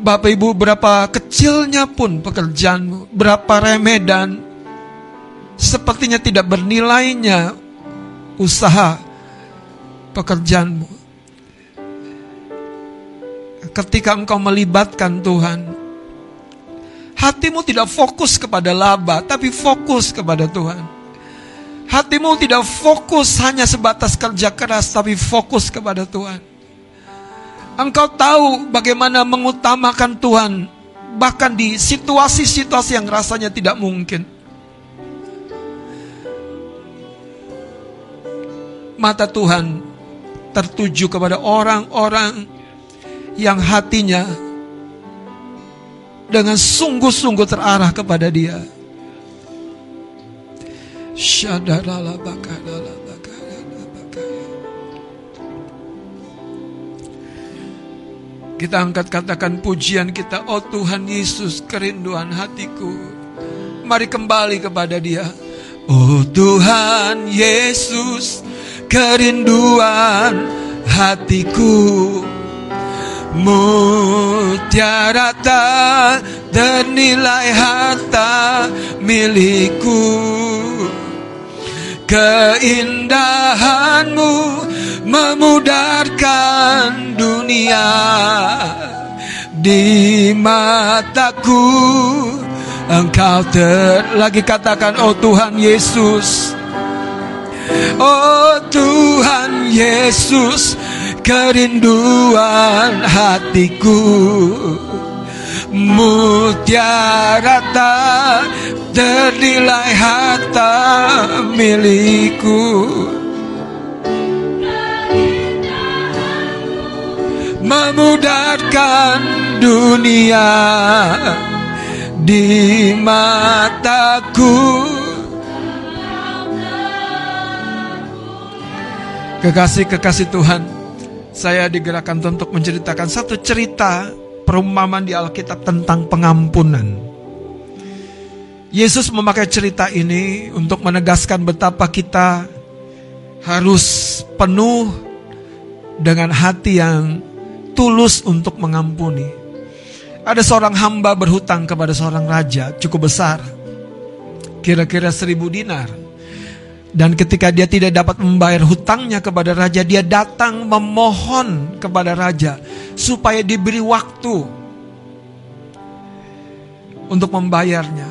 Bapak ibu berapa kecilnya pun pekerjaanmu. Berapa remeh dan sepertinya tidak bernilainya usaha pekerjaanmu ketika engkau melibatkan Tuhan. Hatimu tidak fokus kepada laba, tapi fokus kepada Tuhan. Hatimu tidak fokus hanya sebatas kerja keras, tapi fokus kepada Tuhan. Engkau tahu bagaimana mengutamakan Tuhan, bahkan di situasi-situasi yang rasanya tidak mungkin. Mata Tuhan tertuju kepada orang-orang yang hatinya dengan sungguh-sungguh terarah kepada dia. Kita angkat katakan pujian kita, oh Tuhan Yesus kerinduan hatiku. Mari kembali kepada dia. Oh Tuhan Yesus kerinduan hatiku. Mutiara tak ternilai harta milikku. Keindahanmu memudarkan dunia di mataku. Engkau ter lagi katakan oh Tuhan Yesus oh Tuhan Yesus kerinduan hatiku. Mutiara tak ternilai harta milikku. Memudarkan dunia di mataku Kekasih-kekasih Tuhan saya digerakkan untuk menceritakan satu cerita perumpamaan di Alkitab tentang pengampunan. Yesus memakai cerita ini untuk menegaskan betapa kita harus penuh dengan hati yang tulus untuk mengampuni. Ada seorang hamba berhutang kepada seorang raja cukup besar, kira-kira seribu dinar. Dan ketika dia tidak dapat membayar hutangnya kepada raja, dia datang memohon kepada raja supaya diberi waktu untuk membayarnya.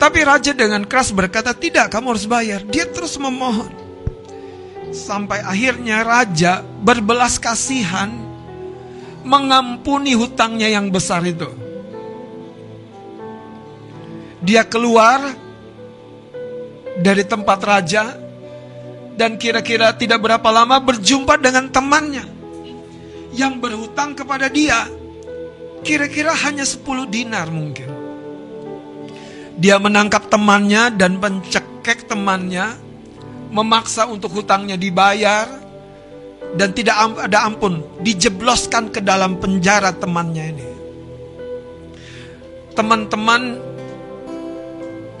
Tapi raja dengan keras berkata, "Tidak, kamu harus bayar." Dia terus memohon. Sampai akhirnya raja berbelas kasihan mengampuni hutangnya yang besar itu. Dia keluar dari tempat raja dan kira-kira tidak berapa lama berjumpa dengan temannya yang berhutang kepada dia. Kira-kira hanya 10 dinar mungkin. Dia menangkap temannya dan mencekek temannya, memaksa untuk hutangnya dibayar, dan tidak ada ampun, dijebloskan ke dalam penjara temannya ini. Teman-teman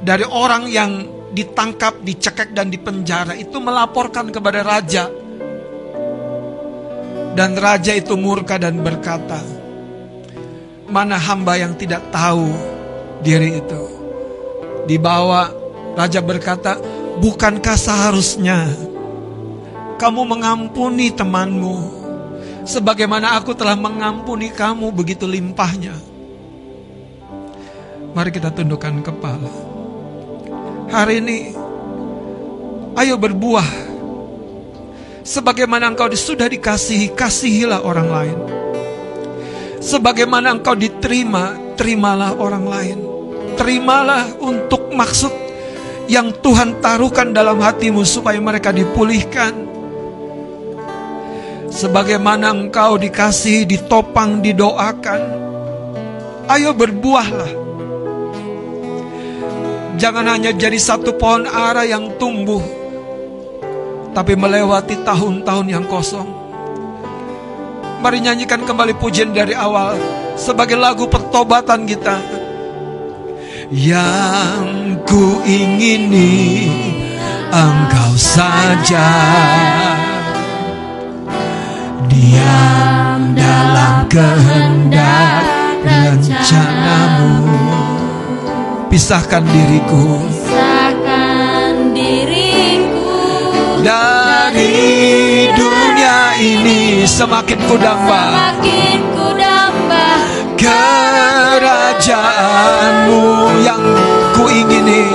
dari orang yang ditangkap, dicekek, dan dipenjara itu melaporkan kepada raja. Dan raja itu murka dan berkata, "Mana hamba yang tidak tahu diri itu?" Dibawa, raja berkata, "Bukankah seharusnya kamu mengampuni temanmu sebagaimana aku telah mengampuni kamu begitu limpahnya?" Mari kita tundukkan kepala. Hari ini ayo berbuah. Sebagaimana engkau sudah dikasihi, kasihilah orang lain. Sebagaimana engkau diterima, terimalah orang lain terimalah untuk maksud yang Tuhan taruhkan dalam hatimu supaya mereka dipulihkan. Sebagaimana engkau dikasih, ditopang, didoakan. Ayo berbuahlah. Jangan hanya jadi satu pohon ara yang tumbuh, tapi melewati tahun-tahun yang kosong. Mari nyanyikan kembali pujian dari awal sebagai lagu pertobatan kita. Yang ku ingini engkau saja. Diam dalam kehendak rencanamu pisahkan diriku. Pisahkan diriku. Dari dunia ini semakin ku damba semakin ku damba kerajaanmu yang ku ingini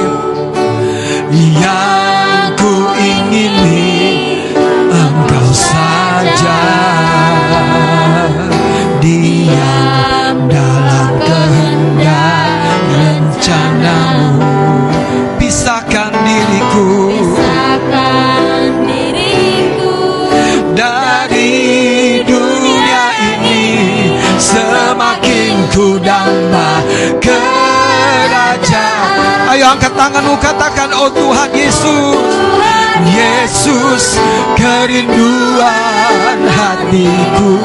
pisahkan diriku. Pisahkan diriku dari dunia ini semakin ku damba kerajaan. Ayo angkat tanganmu katakan oh Tuhan Yesus Yesus kerinduan hatiku.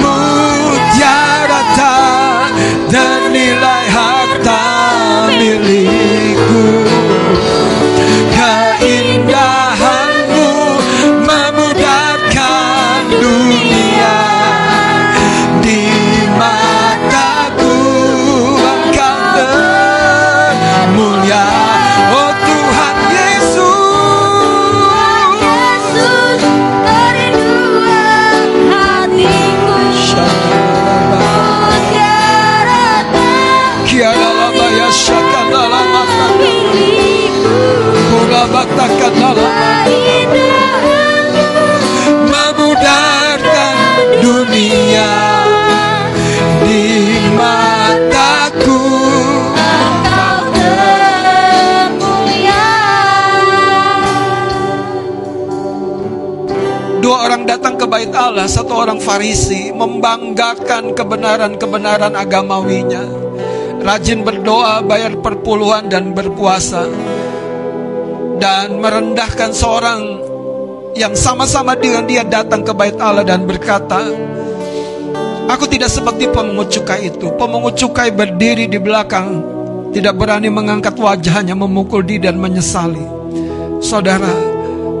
Mutiara tak ternilai harta milikku Allah Satu orang Farisi Membanggakan kebenaran-kebenaran agamawinya Rajin berdoa, bayar perpuluhan dan berpuasa Dan merendahkan seorang Yang sama-sama dengan dia datang ke bait Allah dan berkata Aku tidak seperti pemungut cukai itu. Pemungut cukai berdiri di belakang Tidak berani mengangkat wajahnya Memukul diri dan menyesali. Saudara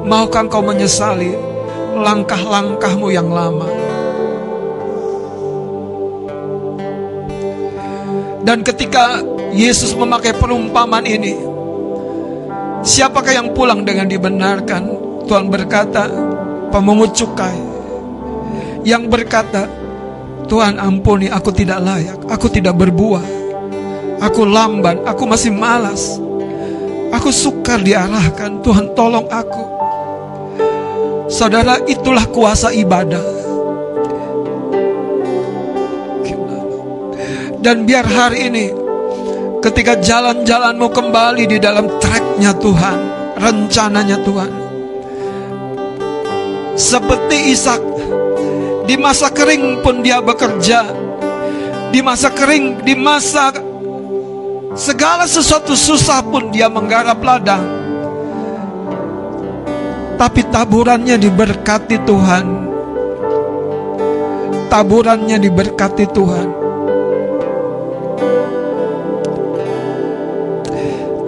Maukah engkau menyesali langkah-langkahmu yang lama. Dan ketika Yesus memakai perumpamaan ini, siapakah yang pulang dengan dibenarkan? Tuhan berkata, pemungut cukai. Yang berkata, Tuhan ampuni aku tidak layak, aku tidak berbuah. Aku lamban, aku masih malas. Aku sukar diarahkan, Tuhan tolong aku. Saudara, itulah kuasa ibadah. Dan biar hari ini ketika jalan-jalanmu kembali di dalam tracknya Tuhan, rencananya Tuhan. Seperti Ishak, di masa kering pun dia bekerja. Di masa kering, di masa segala sesuatu susah pun dia menggarap ladang. Tapi taburannya diberkati Tuhan. Taburannya diberkati Tuhan.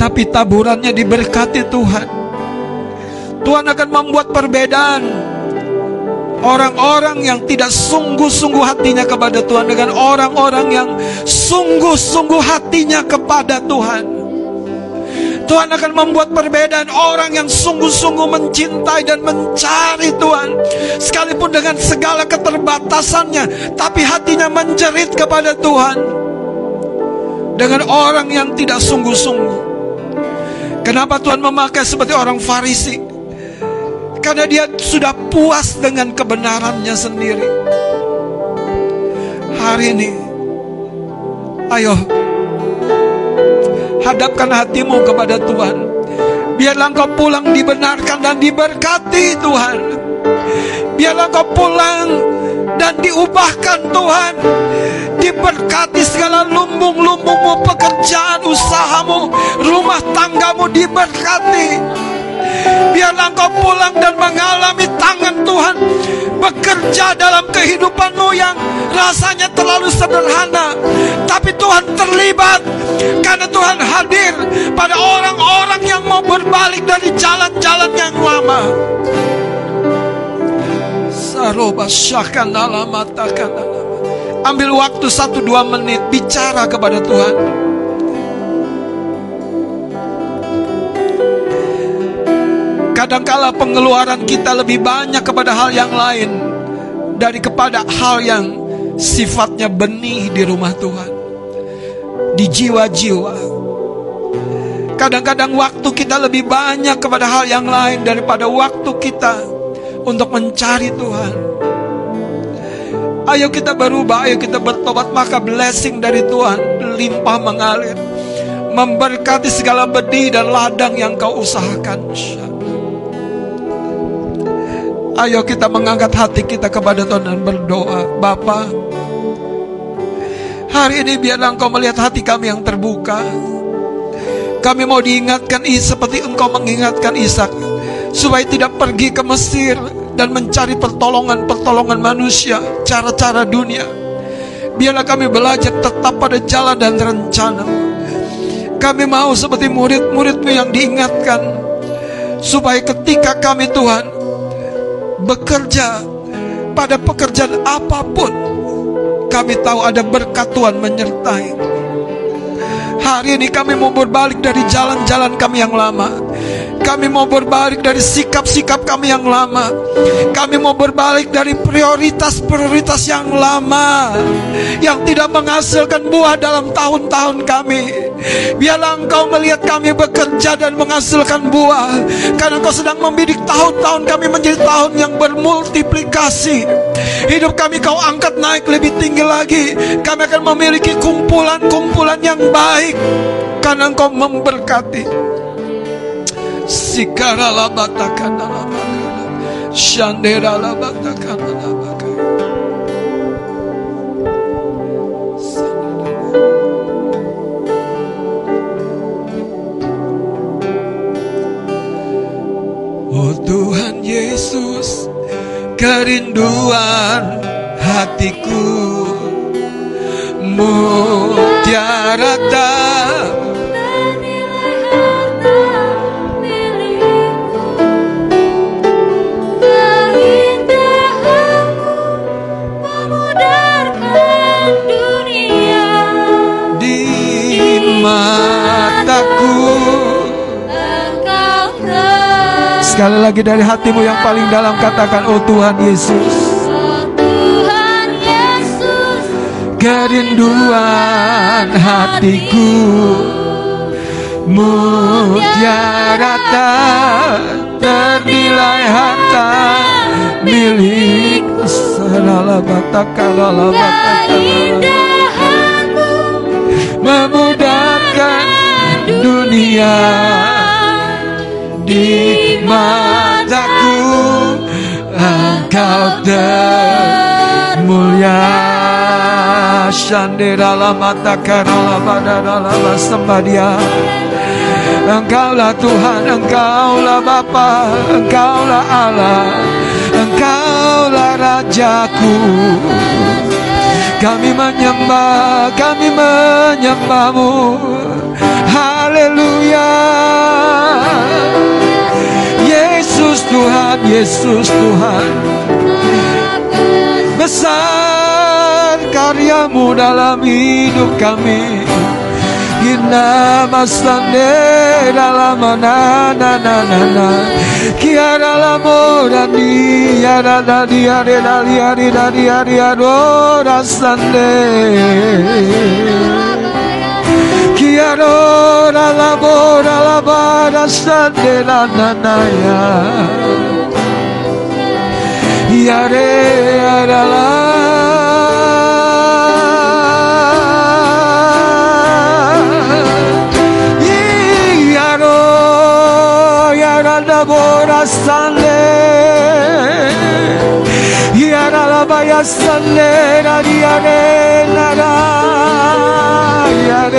tapi taburannya diberkati Tuhan. Tuhan akan membuat perbedaan orang-orang yang tidak sungguh-sungguh hatinya kepada Tuhan dengan orang-orang yang sungguh-sungguh hatinya kepada Tuhan. Tuhan akan membuat perbedaan orang yang sungguh-sungguh mencintai dan mencari Tuhan. Sekalipun dengan segala keterbatasannya, tapi hatinya menjerit kepada Tuhan. Dengan orang yang tidak sungguh-sungguh. Kenapa Tuhan memakai seperti orang Farisi? Karena dia sudah puas dengan kebenarannya sendiri. Hari ini, ayo hadapkan hatimu kepada Tuhan. Biarlah engkau pulang dibenarkan dan diberkati Tuhan. Biarlah engkau pulang dan diubahkan Tuhan diberkati segala lumbung-lumbungmu pekerjaan usahamu rumah tanggamu diberkati biarlah engkau pulang dan mengalami tangan Tuhan. Bekerja dalam kehidupanmu yang rasanya terlalu sederhana. Tapi Tuhan terlibat. Karena Tuhan hadir pada orang-orang yang mau berbalik dari jalan-jalan yang lama. Matakan Ambil waktu satu dua menit bicara kepada Tuhan. Kadangkala pengeluaran kita lebih banyak kepada hal yang lain dari kepada hal yang sifatnya benih di rumah Tuhan. Di jiwa-jiwa. Kadang-kadang waktu kita lebih banyak kepada hal yang lain daripada waktu kita untuk mencari Tuhan. Ayo kita berubah, ayo kita bertobat Maka blessing dari Tuhan Limpah mengalir Memberkati segala benih dan ladang yang kau usahakan Ayo kita mengangkat hati kita kepada Tuhan dan berdoa Bapa Hari ini biarlah engkau melihat hati kami yang terbuka Kami mau diingatkan seperti engkau mengingatkan Ishak Supaya tidak pergi ke Mesir dan mencari pertolongan-pertolongan manusia, cara-cara dunia. Biarlah kami belajar tetap pada jalan dan rencana. Kami mau seperti murid-muridmu yang diingatkan supaya ketika kami Tuhan bekerja pada pekerjaan apa pun kami tahu ada berkat Tuhan menyertai. Hari ini kami mau berbalik dari jalan-jalan kami yang lama. Kami mau berbalik dari sikap-sikap kami yang lama. Kami mau berbalik dari prioritas-prioritas yang lama yang tidak menghasilkan buah dalam tahun-tahun kami. Biarlah Engkau melihat kami bekerja dan menghasilkan buah karena Engkau sedang membidik tahun-tahun kami menjadi tahun yang bermultiplikasi. Hidup kami Kau angkat naik lebih tinggi lagi. Kami akan memiliki kumpulan-kumpulan yang baik karena Engkau memberkati. Sikara la batakana la bakara. Shandera la batakana la bakara. Oh Tuhan Yesus, kerinduan hatiku mutiara tak Engkau Sekali lagi dari hatimu yang paling dalam katakan Oh Tuhan Yesus. Oh Tuhan Yesus Kerinduan hatiku. Mutiara ternilai harta milikku. Salala batakala Keindahanmu. Memudahkan dunia di mataku Engkau termulia la mata karala badara la sembah dia Engkaulah Tuhan, Engkaulah Bapa, Engkaulah Allah, Engkaulah Rajaku. Kami menyembah, kami menyembahmu. Haleluya. Yesus Tuhan, Yesus Tuhan. Besar karyamu dalam hidup kami. Gina masande dalam na na na na na Kiara la mora ni yara da di are da di are da di are adora sande Kiarora labora labara sande la nanaya Yare arala Yaro yara labora sande Yara labaya sande la yare naraya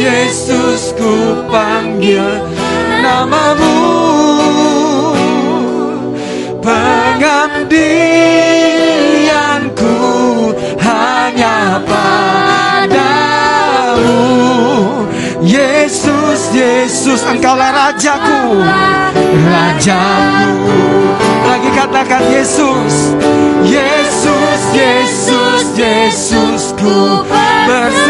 Yesus, ku panggil namamu. Pengabdianku hanya padamu. Yesus, Yesus engkaulah rajaku. Rajaku Lagi katakan Yesus. Yesus, Yesus, Yesus ku berseru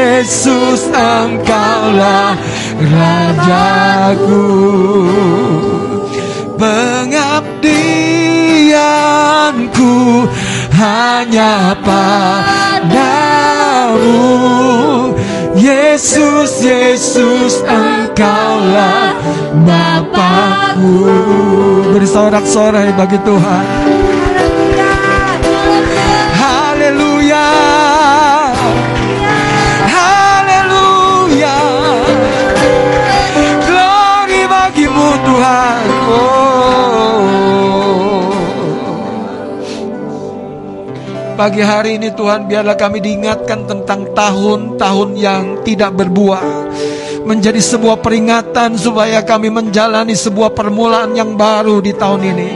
Yesus, engkaulah Rajaku. Pengabdianku hanya padamu. Yesus, Yesus engkaulah Bapakku. Bersorak-sorai bagi Tuhan Pagi hari ini Tuhan biarlah kami diingatkan tentang tahun-tahun yang tidak berbuah. Menjadi sebuah peringatan supaya kami menjalani sebuah permulaan yang baru di tahun ini.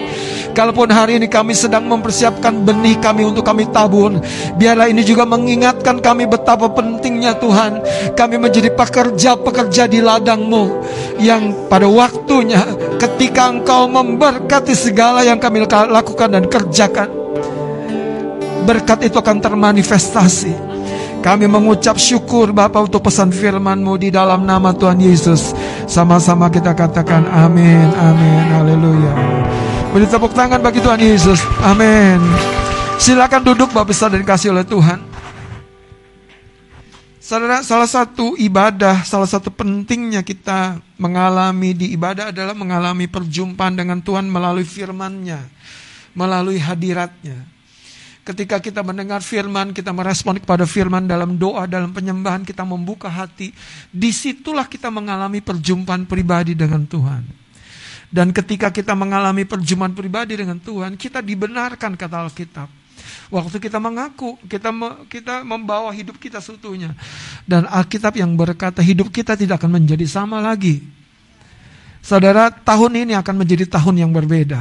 Kalaupun hari ini kami sedang mempersiapkan benih kami untuk kami tabur Biarlah ini juga mengingatkan kami betapa pentingnya Tuhan Kami menjadi pekerja-pekerja di ladangmu Yang pada waktunya ketika engkau memberkati segala yang kami lakukan dan kerjakan Berkat itu akan termanifestasi Kami mengucap syukur Bapak untuk pesan firman-Mu di dalam nama Tuhan Yesus Sama-sama kita katakan amin, amin, haleluya Beri tepuk tangan bagi Tuhan Yesus. Amin. Silakan duduk Bapak besar dan kasih oleh Tuhan. Saudara, salah satu ibadah, salah satu pentingnya kita mengalami di ibadah adalah mengalami perjumpaan dengan Tuhan melalui firman-Nya, melalui hadiratnya. Ketika kita mendengar firman, kita merespon kepada firman dalam doa, dalam penyembahan, kita membuka hati. Di situlah kita mengalami perjumpaan pribadi dengan Tuhan. Dan ketika kita mengalami perjumpaan pribadi dengan Tuhan, kita dibenarkan kata Alkitab Waktu kita mengaku, kita kita membawa hidup kita seutuhnya. Dan Alkitab yang berkata hidup kita tidak akan menjadi sama lagi. Saudara, tahun ini akan menjadi tahun yang berbeda.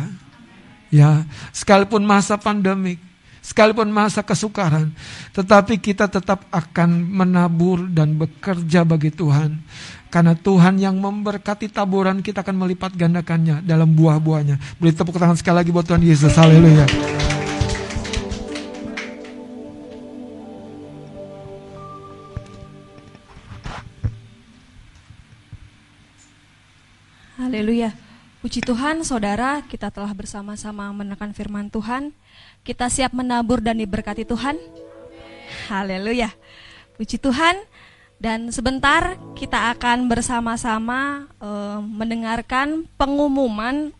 Ya, sekalipun masa pandemik, sekalipun masa kesukaran, tetapi kita tetap akan menabur dan bekerja bagi Tuhan. Karena Tuhan yang memberkati taburan kita akan melipat gandakannya dalam buah-buahnya. Beri tepuk tangan sekali lagi buat Tuhan Yesus. Haleluya. Haleluya. Puji Tuhan, saudara, kita telah bersama-sama menekan firman Tuhan. Kita siap menabur dan diberkati Tuhan. Haleluya. Puji Tuhan. Dan sebentar kita akan bersama-sama uh, mendengarkan pengumuman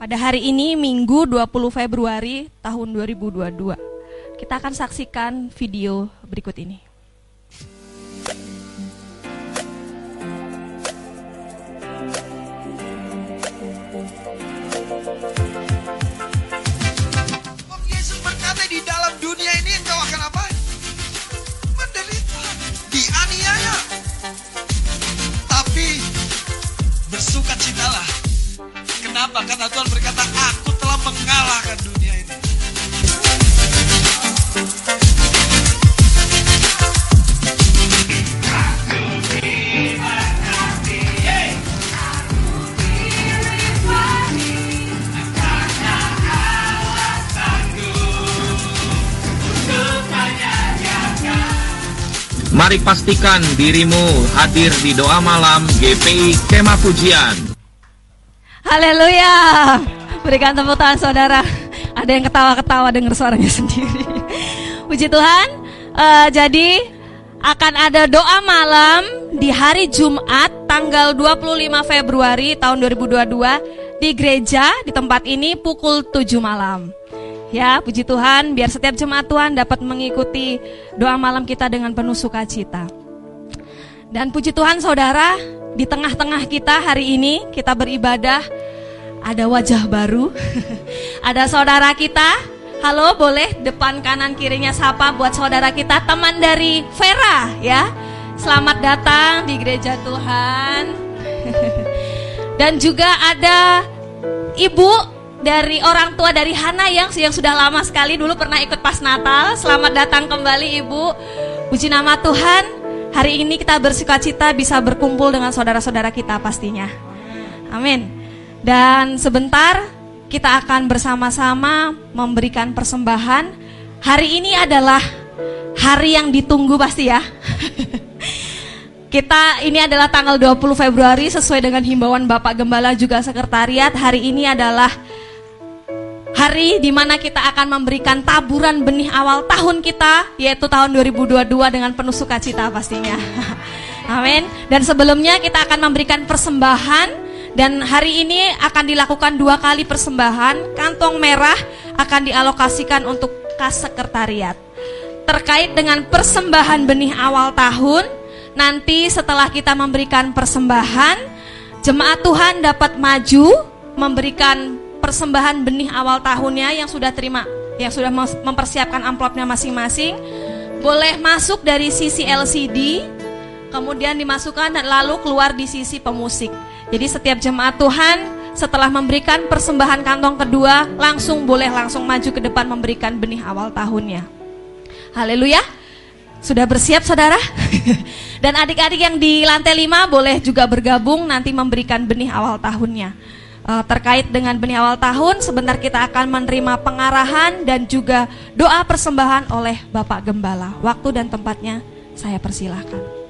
pada hari ini Minggu 20 Februari tahun 2022. Kita akan saksikan video berikut ini. Kenapa? Karena Tuhan berkata, aku telah mengalahkan dunia ini. Mari pastikan dirimu hadir di doa malam GPI Kema Pujian Haleluya. Berikan tepuk tangan saudara. Ada yang ketawa-ketawa dengar suaranya sendiri. Puji Tuhan. Uh, jadi akan ada doa malam di hari Jumat tanggal 25 Februari tahun 2022 di gereja di tempat ini pukul 7 malam. Ya, puji Tuhan, biar setiap jemaat Tuhan dapat mengikuti doa malam kita dengan penuh sukacita. Dan puji Tuhan saudara, di tengah-tengah kita hari ini kita beribadah ada wajah baru. ada saudara kita. Halo, boleh depan kanan kirinya sapa buat saudara kita teman dari Vera ya. Selamat datang di gereja Tuhan. Dan juga ada ibu dari orang tua dari Hana yang yang sudah lama sekali dulu pernah ikut pas Natal. Selamat datang kembali Ibu. Puji nama Tuhan. Hari ini kita bersuka-cita bisa berkumpul dengan saudara-saudara kita pastinya. Amin. Dan sebentar kita akan bersama-sama memberikan persembahan. Hari ini adalah hari yang ditunggu pasti ya. Kita ini adalah tanggal 20 Februari sesuai dengan himbauan Bapak Gembala juga sekretariat. Hari ini adalah Hari di mana kita akan memberikan taburan benih awal tahun kita, yaitu tahun 2022 dengan penuh sukacita pastinya. Amin. Dan sebelumnya kita akan memberikan persembahan dan hari ini akan dilakukan dua kali persembahan. Kantong merah akan dialokasikan untuk kas sekretariat. Terkait dengan persembahan benih awal tahun, nanti setelah kita memberikan persembahan, jemaat Tuhan dapat maju memberikan persembahan benih awal tahunnya yang sudah terima, yang sudah mempersiapkan amplopnya masing-masing, boleh masuk dari sisi LCD, kemudian dimasukkan dan lalu keluar di sisi pemusik. Jadi setiap jemaat Tuhan setelah memberikan persembahan kantong kedua, langsung boleh langsung maju ke depan memberikan benih awal tahunnya. Haleluya. Sudah bersiap saudara? Dan adik-adik yang di lantai 5 boleh juga bergabung nanti memberikan benih awal tahunnya uh, terkait dengan benih awal tahun. Sebentar kita akan menerima pengarahan dan juga doa persembahan oleh Bapak Gembala. Waktu dan tempatnya saya persilahkan.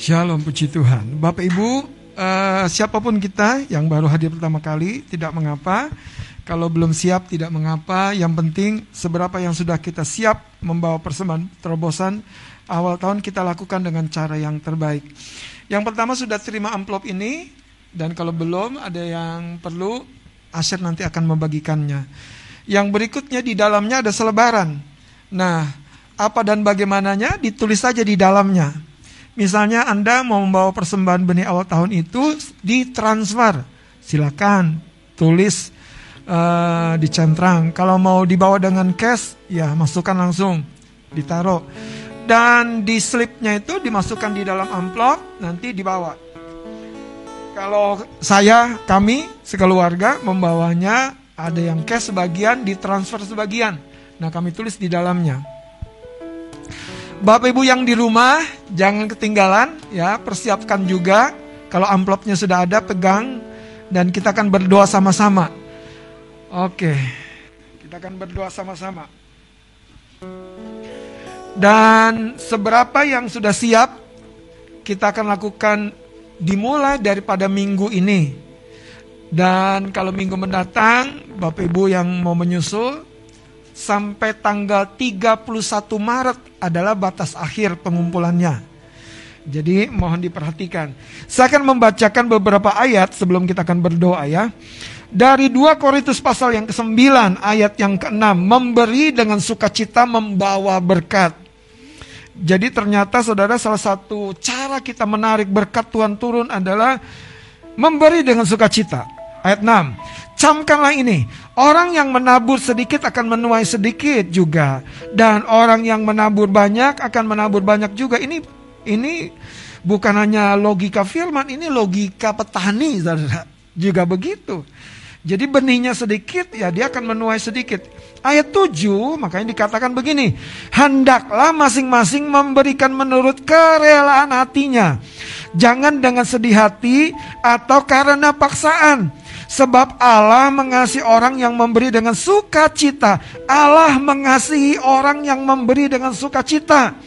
Shalom puji Tuhan. Bapak Ibu, uh, siapa pun kita yang baru hadir pertama kali, tidak mengapa. Kalau belum siap tidak mengapa, yang penting seberapa yang sudah kita siap membawa persembahan terobosan awal tahun kita lakukan dengan cara yang terbaik. Yang pertama sudah terima amplop ini dan kalau belum ada yang perlu Asher nanti akan membagikannya. Yang berikutnya di dalamnya ada selebaran. Nah, apa dan bagaimananya ditulis saja di dalamnya. Misalnya Anda mau membawa persembahan benih awal tahun itu ditransfer, silakan tulis uh, dicentrang. Kalau mau dibawa dengan cash, ya masukkan langsung, ditaruh. Dan di slipnya itu dimasukkan di dalam amplop, nanti dibawa. Kalau saya, kami, sekeluarga membawanya, ada yang cash sebagian, ditransfer sebagian. Nah kami tulis di dalamnya. Bapak Ibu yang di rumah, jangan ketinggalan ya, persiapkan juga. Kalau amplopnya sudah ada, pegang dan kita akan berdoa sama-sama. Oke, kita akan berdoa sama-sama. Dan seberapa yang sudah siap, kita akan lakukan dimulai daripada minggu ini. Dan kalau minggu mendatang, Bapak Ibu yang mau menyusul, sampai tanggal 31 Maret adalah batas akhir pengumpulannya. Jadi mohon diperhatikan. Saya akan membacakan beberapa ayat sebelum kita akan berdoa ya. Dari 2 Korintus pasal yang ke-9 ayat yang ke-6 memberi dengan sukacita membawa berkat. Jadi ternyata saudara salah satu cara kita menarik berkat Tuhan turun adalah memberi dengan sukacita. Ayat 6. Camkanlah ini, orang yang menabur sedikit akan menuai sedikit juga dan orang yang menabur banyak akan menabur banyak juga. Ini ini bukan hanya logika firman, ini logika petani, saudara. Juga begitu. Jadi benihnya sedikit, ya dia akan menuai sedikit. Ayat 7, makanya dikatakan begini. Hendaklah masing-masing memberikan menurut kerelaan hatinya. Jangan dengan sedih hati atau karena paksaan. Sebab Allah mengasihi orang yang memberi dengan sukacita. Allah mengasihi orang yang memberi dengan sukacita.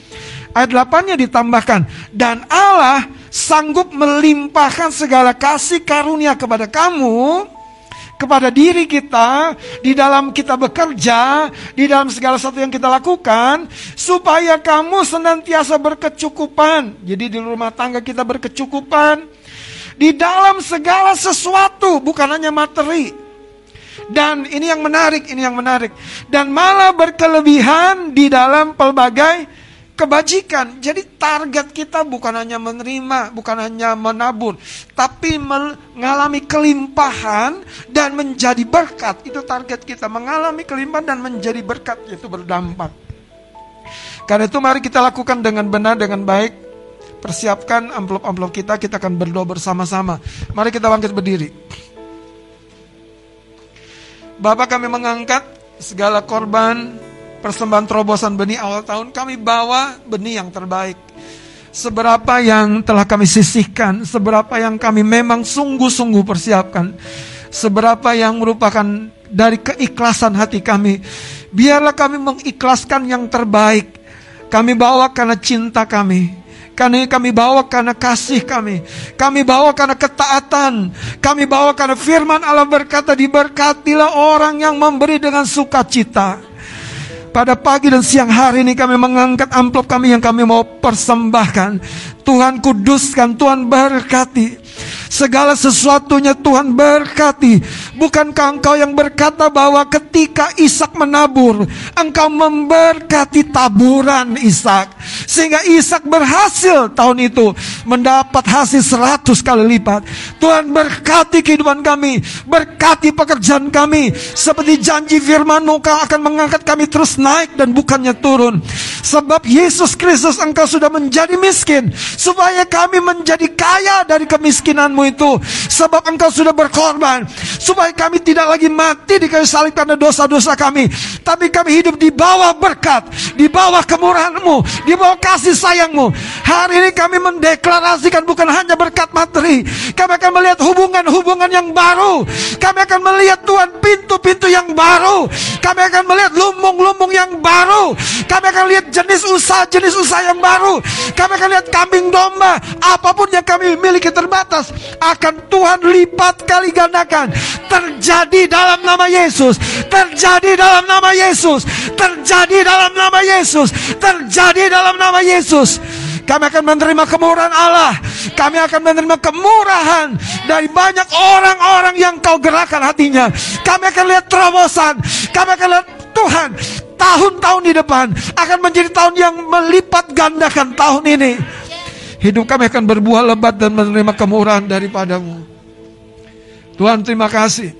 Ayat 8-nya ditambahkan. Dan Allah sanggup melimpahkan segala kasih karunia kepada kamu kepada diri kita, di dalam kita bekerja, di dalam segala sesuatu yang kita lakukan, supaya kamu senantiasa berkecukupan. Jadi di rumah tangga kita berkecukupan, di dalam segala sesuatu, bukan hanya materi. Dan ini yang menarik, ini yang menarik. Dan malah berkelebihan di dalam pelbagai kebajikan. Jadi target kita bukan hanya menerima, bukan hanya menabur, tapi mengalami kelimpahan dan menjadi berkat. Itu target kita, mengalami kelimpahan dan menjadi berkat, yaitu berdampak. Karena itu mari kita lakukan dengan benar, dengan baik. Persiapkan amplop-amplop kita, kita akan berdoa bersama-sama. Mari kita bangkit berdiri. Bapak kami mengangkat segala korban, persembahan terobosan benih awal tahun kami bawa benih yang terbaik. Seberapa yang telah kami sisihkan, seberapa yang kami memang sungguh-sungguh persiapkan, seberapa yang merupakan dari keikhlasan hati kami. Biarlah kami mengikhlaskan yang terbaik. Kami bawa karena cinta kami. Karena kami bawa karena kasih kami. Kami bawa karena ketaatan. Kami bawa karena firman Allah berkata diberkatilah orang yang memberi dengan sukacita. Pada pagi dan siang hari ini kami mengangkat amplop kami yang kami mau persembahkan. Tuhan kuduskan, Tuhan berkati. Segala sesuatunya Tuhan berkati. Bukankah engkau yang berkata bahwa ketika Ishak menabur, engkau memberkati taburan Ishak. Sehingga Ishak berhasil tahun itu mendapat hasil seratus kali lipat. Tuhan berkati kehidupan kami, berkati pekerjaan kami. Seperti janji firman engkau akan mengangkat kami terus naik dan bukannya turun. Sebab Yesus Kristus engkau sudah menjadi miskin. Supaya kami menjadi kaya dari kemiskinanmu itu. Sebab engkau sudah berkorban. Supaya kami tidak lagi mati di kayu salib karena dosa-dosa kami. Tapi kami hidup di bawah berkat. Di bawah kemurahanmu. Di bawah kasih sayangmu. Hari ini kami mendeklarasikan bukan hanya berkat materi. Kami akan melihat hubungan-hubungan yang baru. Kami akan melihat Tuhan pintu-pintu yang baru. Kami akan melihat lumbung-lumbung yang baru. Kami akan lihat jenis usaha-jenis usaha yang baru. Kami akan lihat kambing domba. Apa pun yang kami miliki terbatas terus akan Tuhan lipat kali gandakan. Terjadi dalam nama Yesus. Terjadi dalam nama Yesus. Terjadi dalam nama Yesus. Terjadi dalam nama Yesus. Kami akan menerima kemurahan Allah. Kami akan menerima kemurahan dari banyak orang-orang yang kau gerakkan hatinya. Kami akan lihat terobosan. Kami akan lihat Tuhan tahun-tahun di depan akan menjadi tahun yang melipat gandakan tahun ini. Hidup kami akan berbuah lebat dan menerima kemurahan daripadamu. Tuhan terima kasih.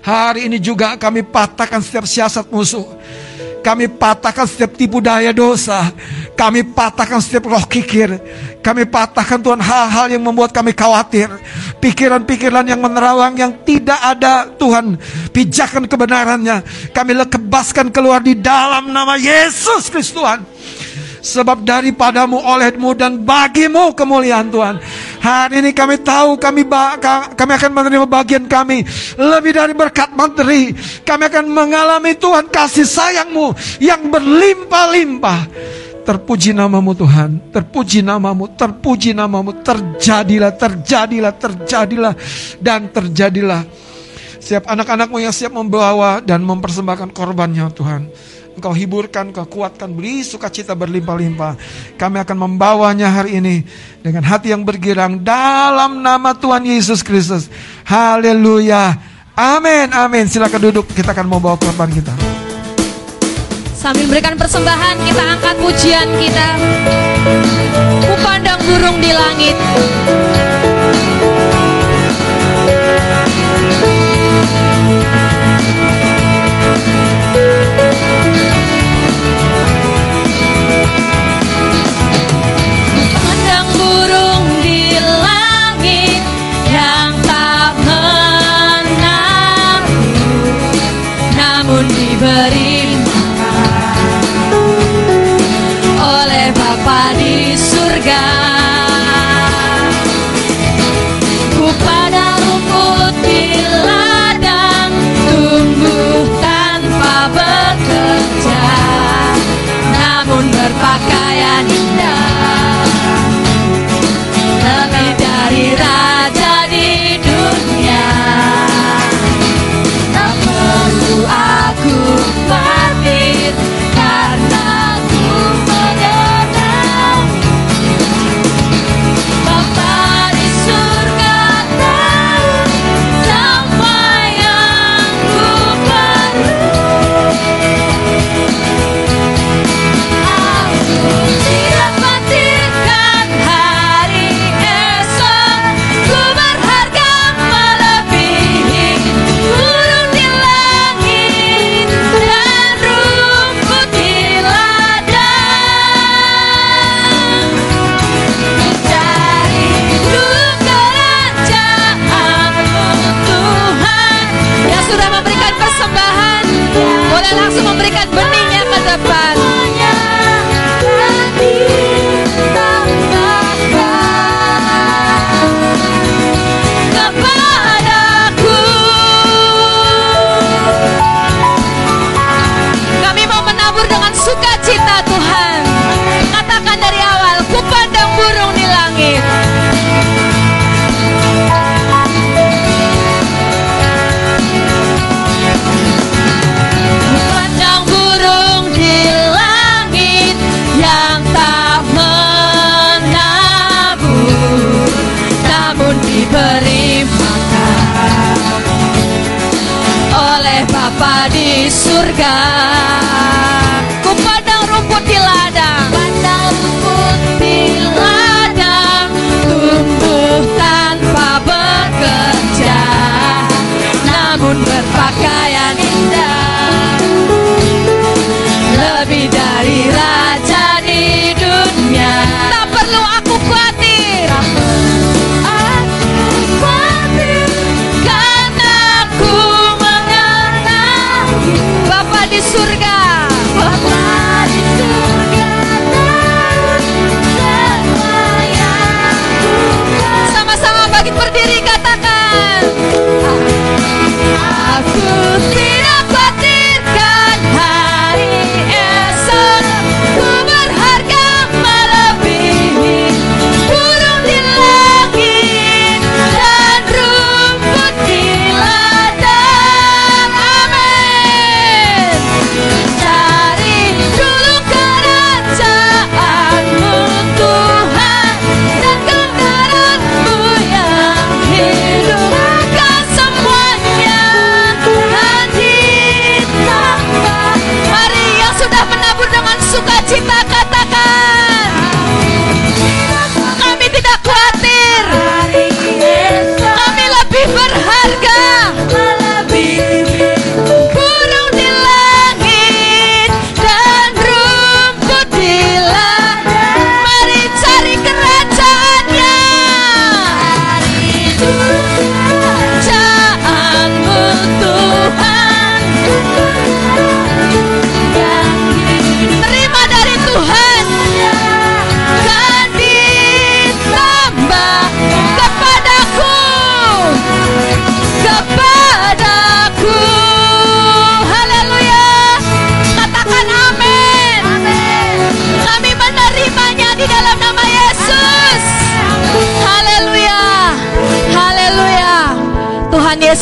Hari ini juga kami patahkan setiap siasat musuh. Kami patahkan setiap tipu daya dosa. Kami patahkan setiap roh kikir. Kami patahkan Tuhan hal-hal yang membuat kami khawatir. Pikiran-pikiran yang menerawang yang tidak ada Tuhan. Pijakan kebenarannya. Kami lekebaskan keluar di dalam nama Yesus Kristus Tuhan. Sebab daripadamu, olehmu dan bagimu kemuliaan Tuhan. Hari ini kami tahu kami kami akan menerima bagian kami lebih dari berkat menteri. Kami akan mengalami Tuhan kasih sayangmu yang berlimpah-limpah. Terpuji namamu Tuhan, terpuji namamu, terpuji namamu, terjadilah, terjadilah, terjadilah, dan terjadilah. Siap anak-anakmu yang siap membawa dan mempersembahkan korbannya Tuhan. Engkau hiburkan, Engkau kuatkan, beri sukacita berlimpah-limpah. Kami akan membawanya hari ini dengan hati yang bergirang dalam nama Tuhan Yesus Kristus. Haleluya. Amin, amin. Silakan duduk, kita akan membawa korban kita. Sambil memberikan persembahan, kita angkat pujian kita. Ku pandang burung di langit.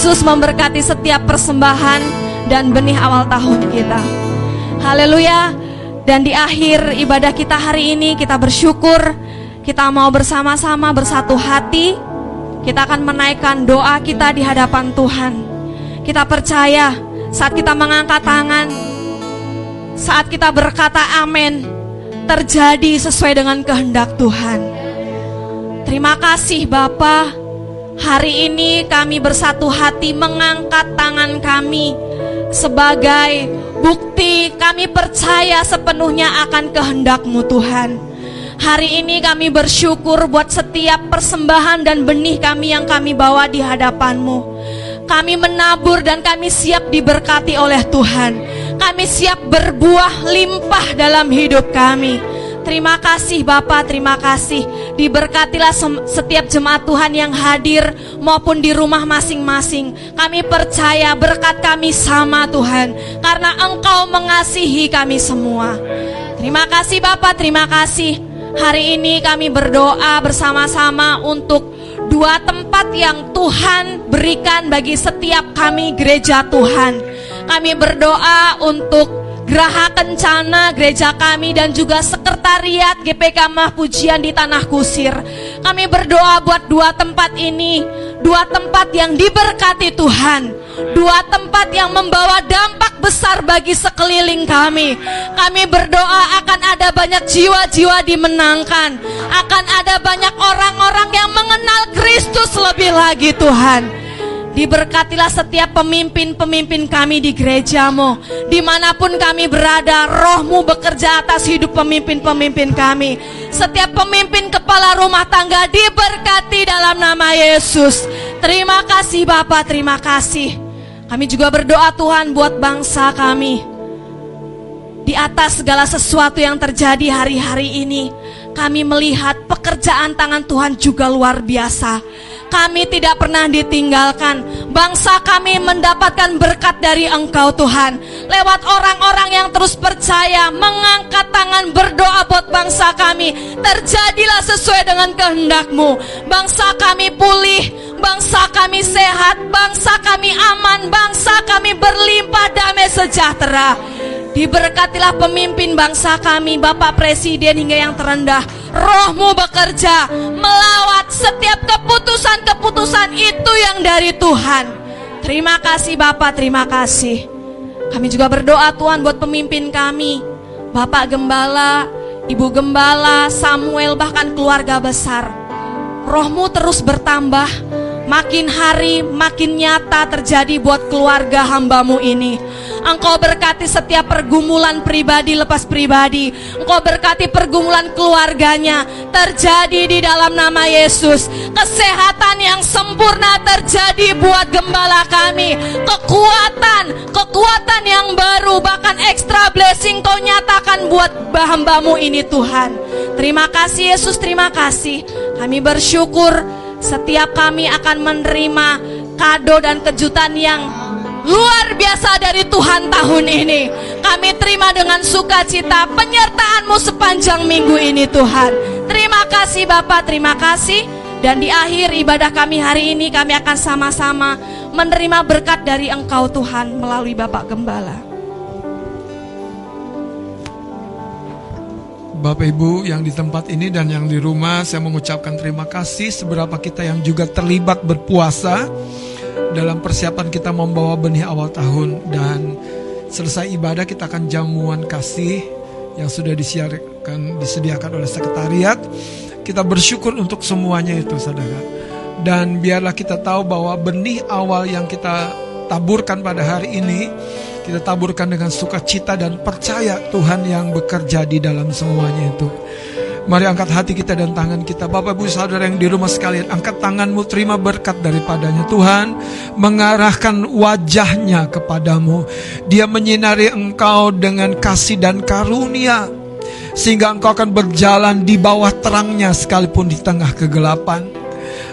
Yesus memberkati setiap persembahan dan benih awal tahun kita. Haleluya. Dan di akhir ibadah kita hari ini kita bersyukur kita mau bersama-sama bersatu hati. Kita akan menaikkan doa kita di hadapan Tuhan. Kita percaya saat kita mengangkat tangan, saat kita berkata amin, terjadi sesuai dengan kehendak Tuhan. Terima kasih Bapa. Hari ini kami bersatu hati mengangkat tangan kami sebagai bukti kami percaya sepenuhnya akan kehendakmu Tuhan. Hari ini kami bersyukur buat setiap persembahan dan benih kami yang kami bawa di hadapanmu. Kami menabur dan kami siap diberkati oleh Tuhan. Kami siap berbuah limpah dalam hidup kami. Terima kasih Bapak, terima kasih. Diberkatilah setiap jemaat Tuhan yang hadir maupun di rumah masing-masing. Kami percaya berkat kami sama Tuhan. Karena Engkau mengasihi kami semua. Terima kasih Bapak, terima kasih. Hari ini kami berdoa bersama-sama untuk dua tempat yang Tuhan berikan bagi setiap kami gereja Tuhan. Kami berdoa untuk Geraha Kencana gereja kami dan juga sekretariat GPK Pujian di Tanah Kusir. Kami berdoa buat dua tempat ini, dua tempat yang diberkati Tuhan, dua tempat yang membawa dampak besar bagi sekeliling kami. Kami berdoa akan ada banyak jiwa-jiwa dimenangkan, akan ada banyak orang-orang yang mengenal Kristus lebih lagi Tuhan. Diberkatilah setiap pemimpin-pemimpin kami di gerejamu. Di mana pun kami berada Rohmu bekerja atas hidup pemimpin-pemimpin kami. Setiap pemimpin kepala rumah tangga Diberkati dalam nama Yesus. Terima kasih Bapak, terima kasih. Kami juga berdoa Tuhan buat bangsa kami. Di atas segala sesuatu yang terjadi hari-hari ini Kami melihat pekerjaan tangan Tuhan juga luar biasa kami tidak pernah ditinggalkan. Bangsa kami mendapatkan berkat dari Engkau Tuhan. Lewat orang-orang yang terus percaya, mengangkat tangan berdoa buat bangsa kami. Terjadilah sesuai dengan kehendak-Mu. Bangsa kami pulih, bangsa kami sehat, bangsa kami aman, bangsa kami berlimpah damai sejahtera. Diberkatilah pemimpin bangsa kami, Bapak Presiden hingga yang terendah. Rohmu bekerja melawat setiap keputusan-keputusan itu yang dari Tuhan. Terima kasih Bapak, terima kasih. Kami juga berdoa Tuhan buat pemimpin kami. Bapak Gembala, Ibu Gembala, Samuel, bahkan keluarga besar. Rohmu terus bertambah, makin hari makin nyata terjadi buat keluarga hambamu ini. Engkau berkati setiap pergumulan pribadi lepas pribadi. Engkau berkati pergumulan keluarganya terjadi di dalam nama Yesus. Kesehatan yang sempurna terjadi buat gembala kami. Kekuatan, kekuatan yang baru bahkan extra blessing kau nyatakan buat hambamu ini Tuhan. Terima kasih Yesus, terima kasih. Kami bersyukur setiap kami akan menerima kado dan kejutan yang luar biasa dari Tuhan tahun ini. Kami terima dengan sukacita penyertaan-Mu sepanjang minggu ini Tuhan. Terima kasih Bapak, terima kasih. Dan di akhir ibadah kami hari ini kami akan sama-sama menerima berkat dari Engkau Tuhan melalui Bapak Gembala. Bapak Ibu yang di tempat ini dan yang di rumah saya mengucapkan terima kasih seberapa kita yang juga terlibat berpuasa dalam persiapan kita membawa benih awal tahun dan selesai ibadah kita akan jamuan kasih yang sudah disiarkan disediakan oleh sekretariat. Kita bersyukur untuk semuanya itu saudara. Dan biarlah kita tahu bahwa benih awal yang kita taburkan pada hari ini kita taburkan dengan sukacita dan percaya Tuhan yang bekerja di dalam semuanya itu. Mari angkat hati kita dan tangan kita. Bapak Ibu Saudara yang di rumah sekalian Angkat tanganmu terima berkat daripadanya. Tuhan mengarahkan wajahnya kepadamu. Dia menyinari engkau dengan kasih dan karunia Sehingga engkau akan berjalan di bawah terangnya sekalipun di tengah kegelapan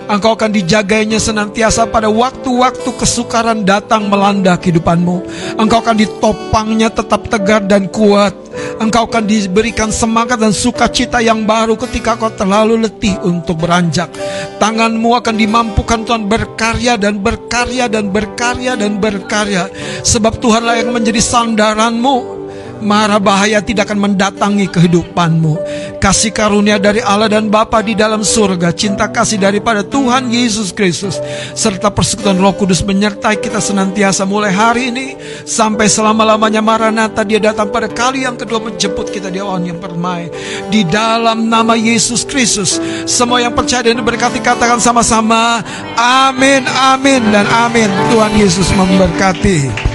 Engkau akan dijagainya senantiasa pada waktu-waktu kesukaran datang melanda kehidupanmu. Engkau akan ditopangnya tetap tegar dan kuat. Engkau akan diberikan semangat dan sukacita yang baru ketika kau terlalu letih untuk beranjak. Tanganmu akan dimampukan Tuhan berkarya dan berkarya dan berkarya dan berkarya. Sebab Tuhanlah yang menjadi sandaranmu Mara bahaya tidak akan mendatangi kehidupanmu. Kasih karunia dari Allah dan Bapa di dalam surga, cinta kasih daripada Tuhan Yesus Kristus, serta persekutuan Roh Kudus menyertai kita senantiasa mulai hari ini sampai selama-lamanya Maranatha dia datang pada kali yang kedua menjemput kita di awan yang permai. Di dalam nama Yesus Kristus, semua yang percaya dan berkati katakan sama-sama, amin, amin, dan amin. Tuhan Yesus memberkati.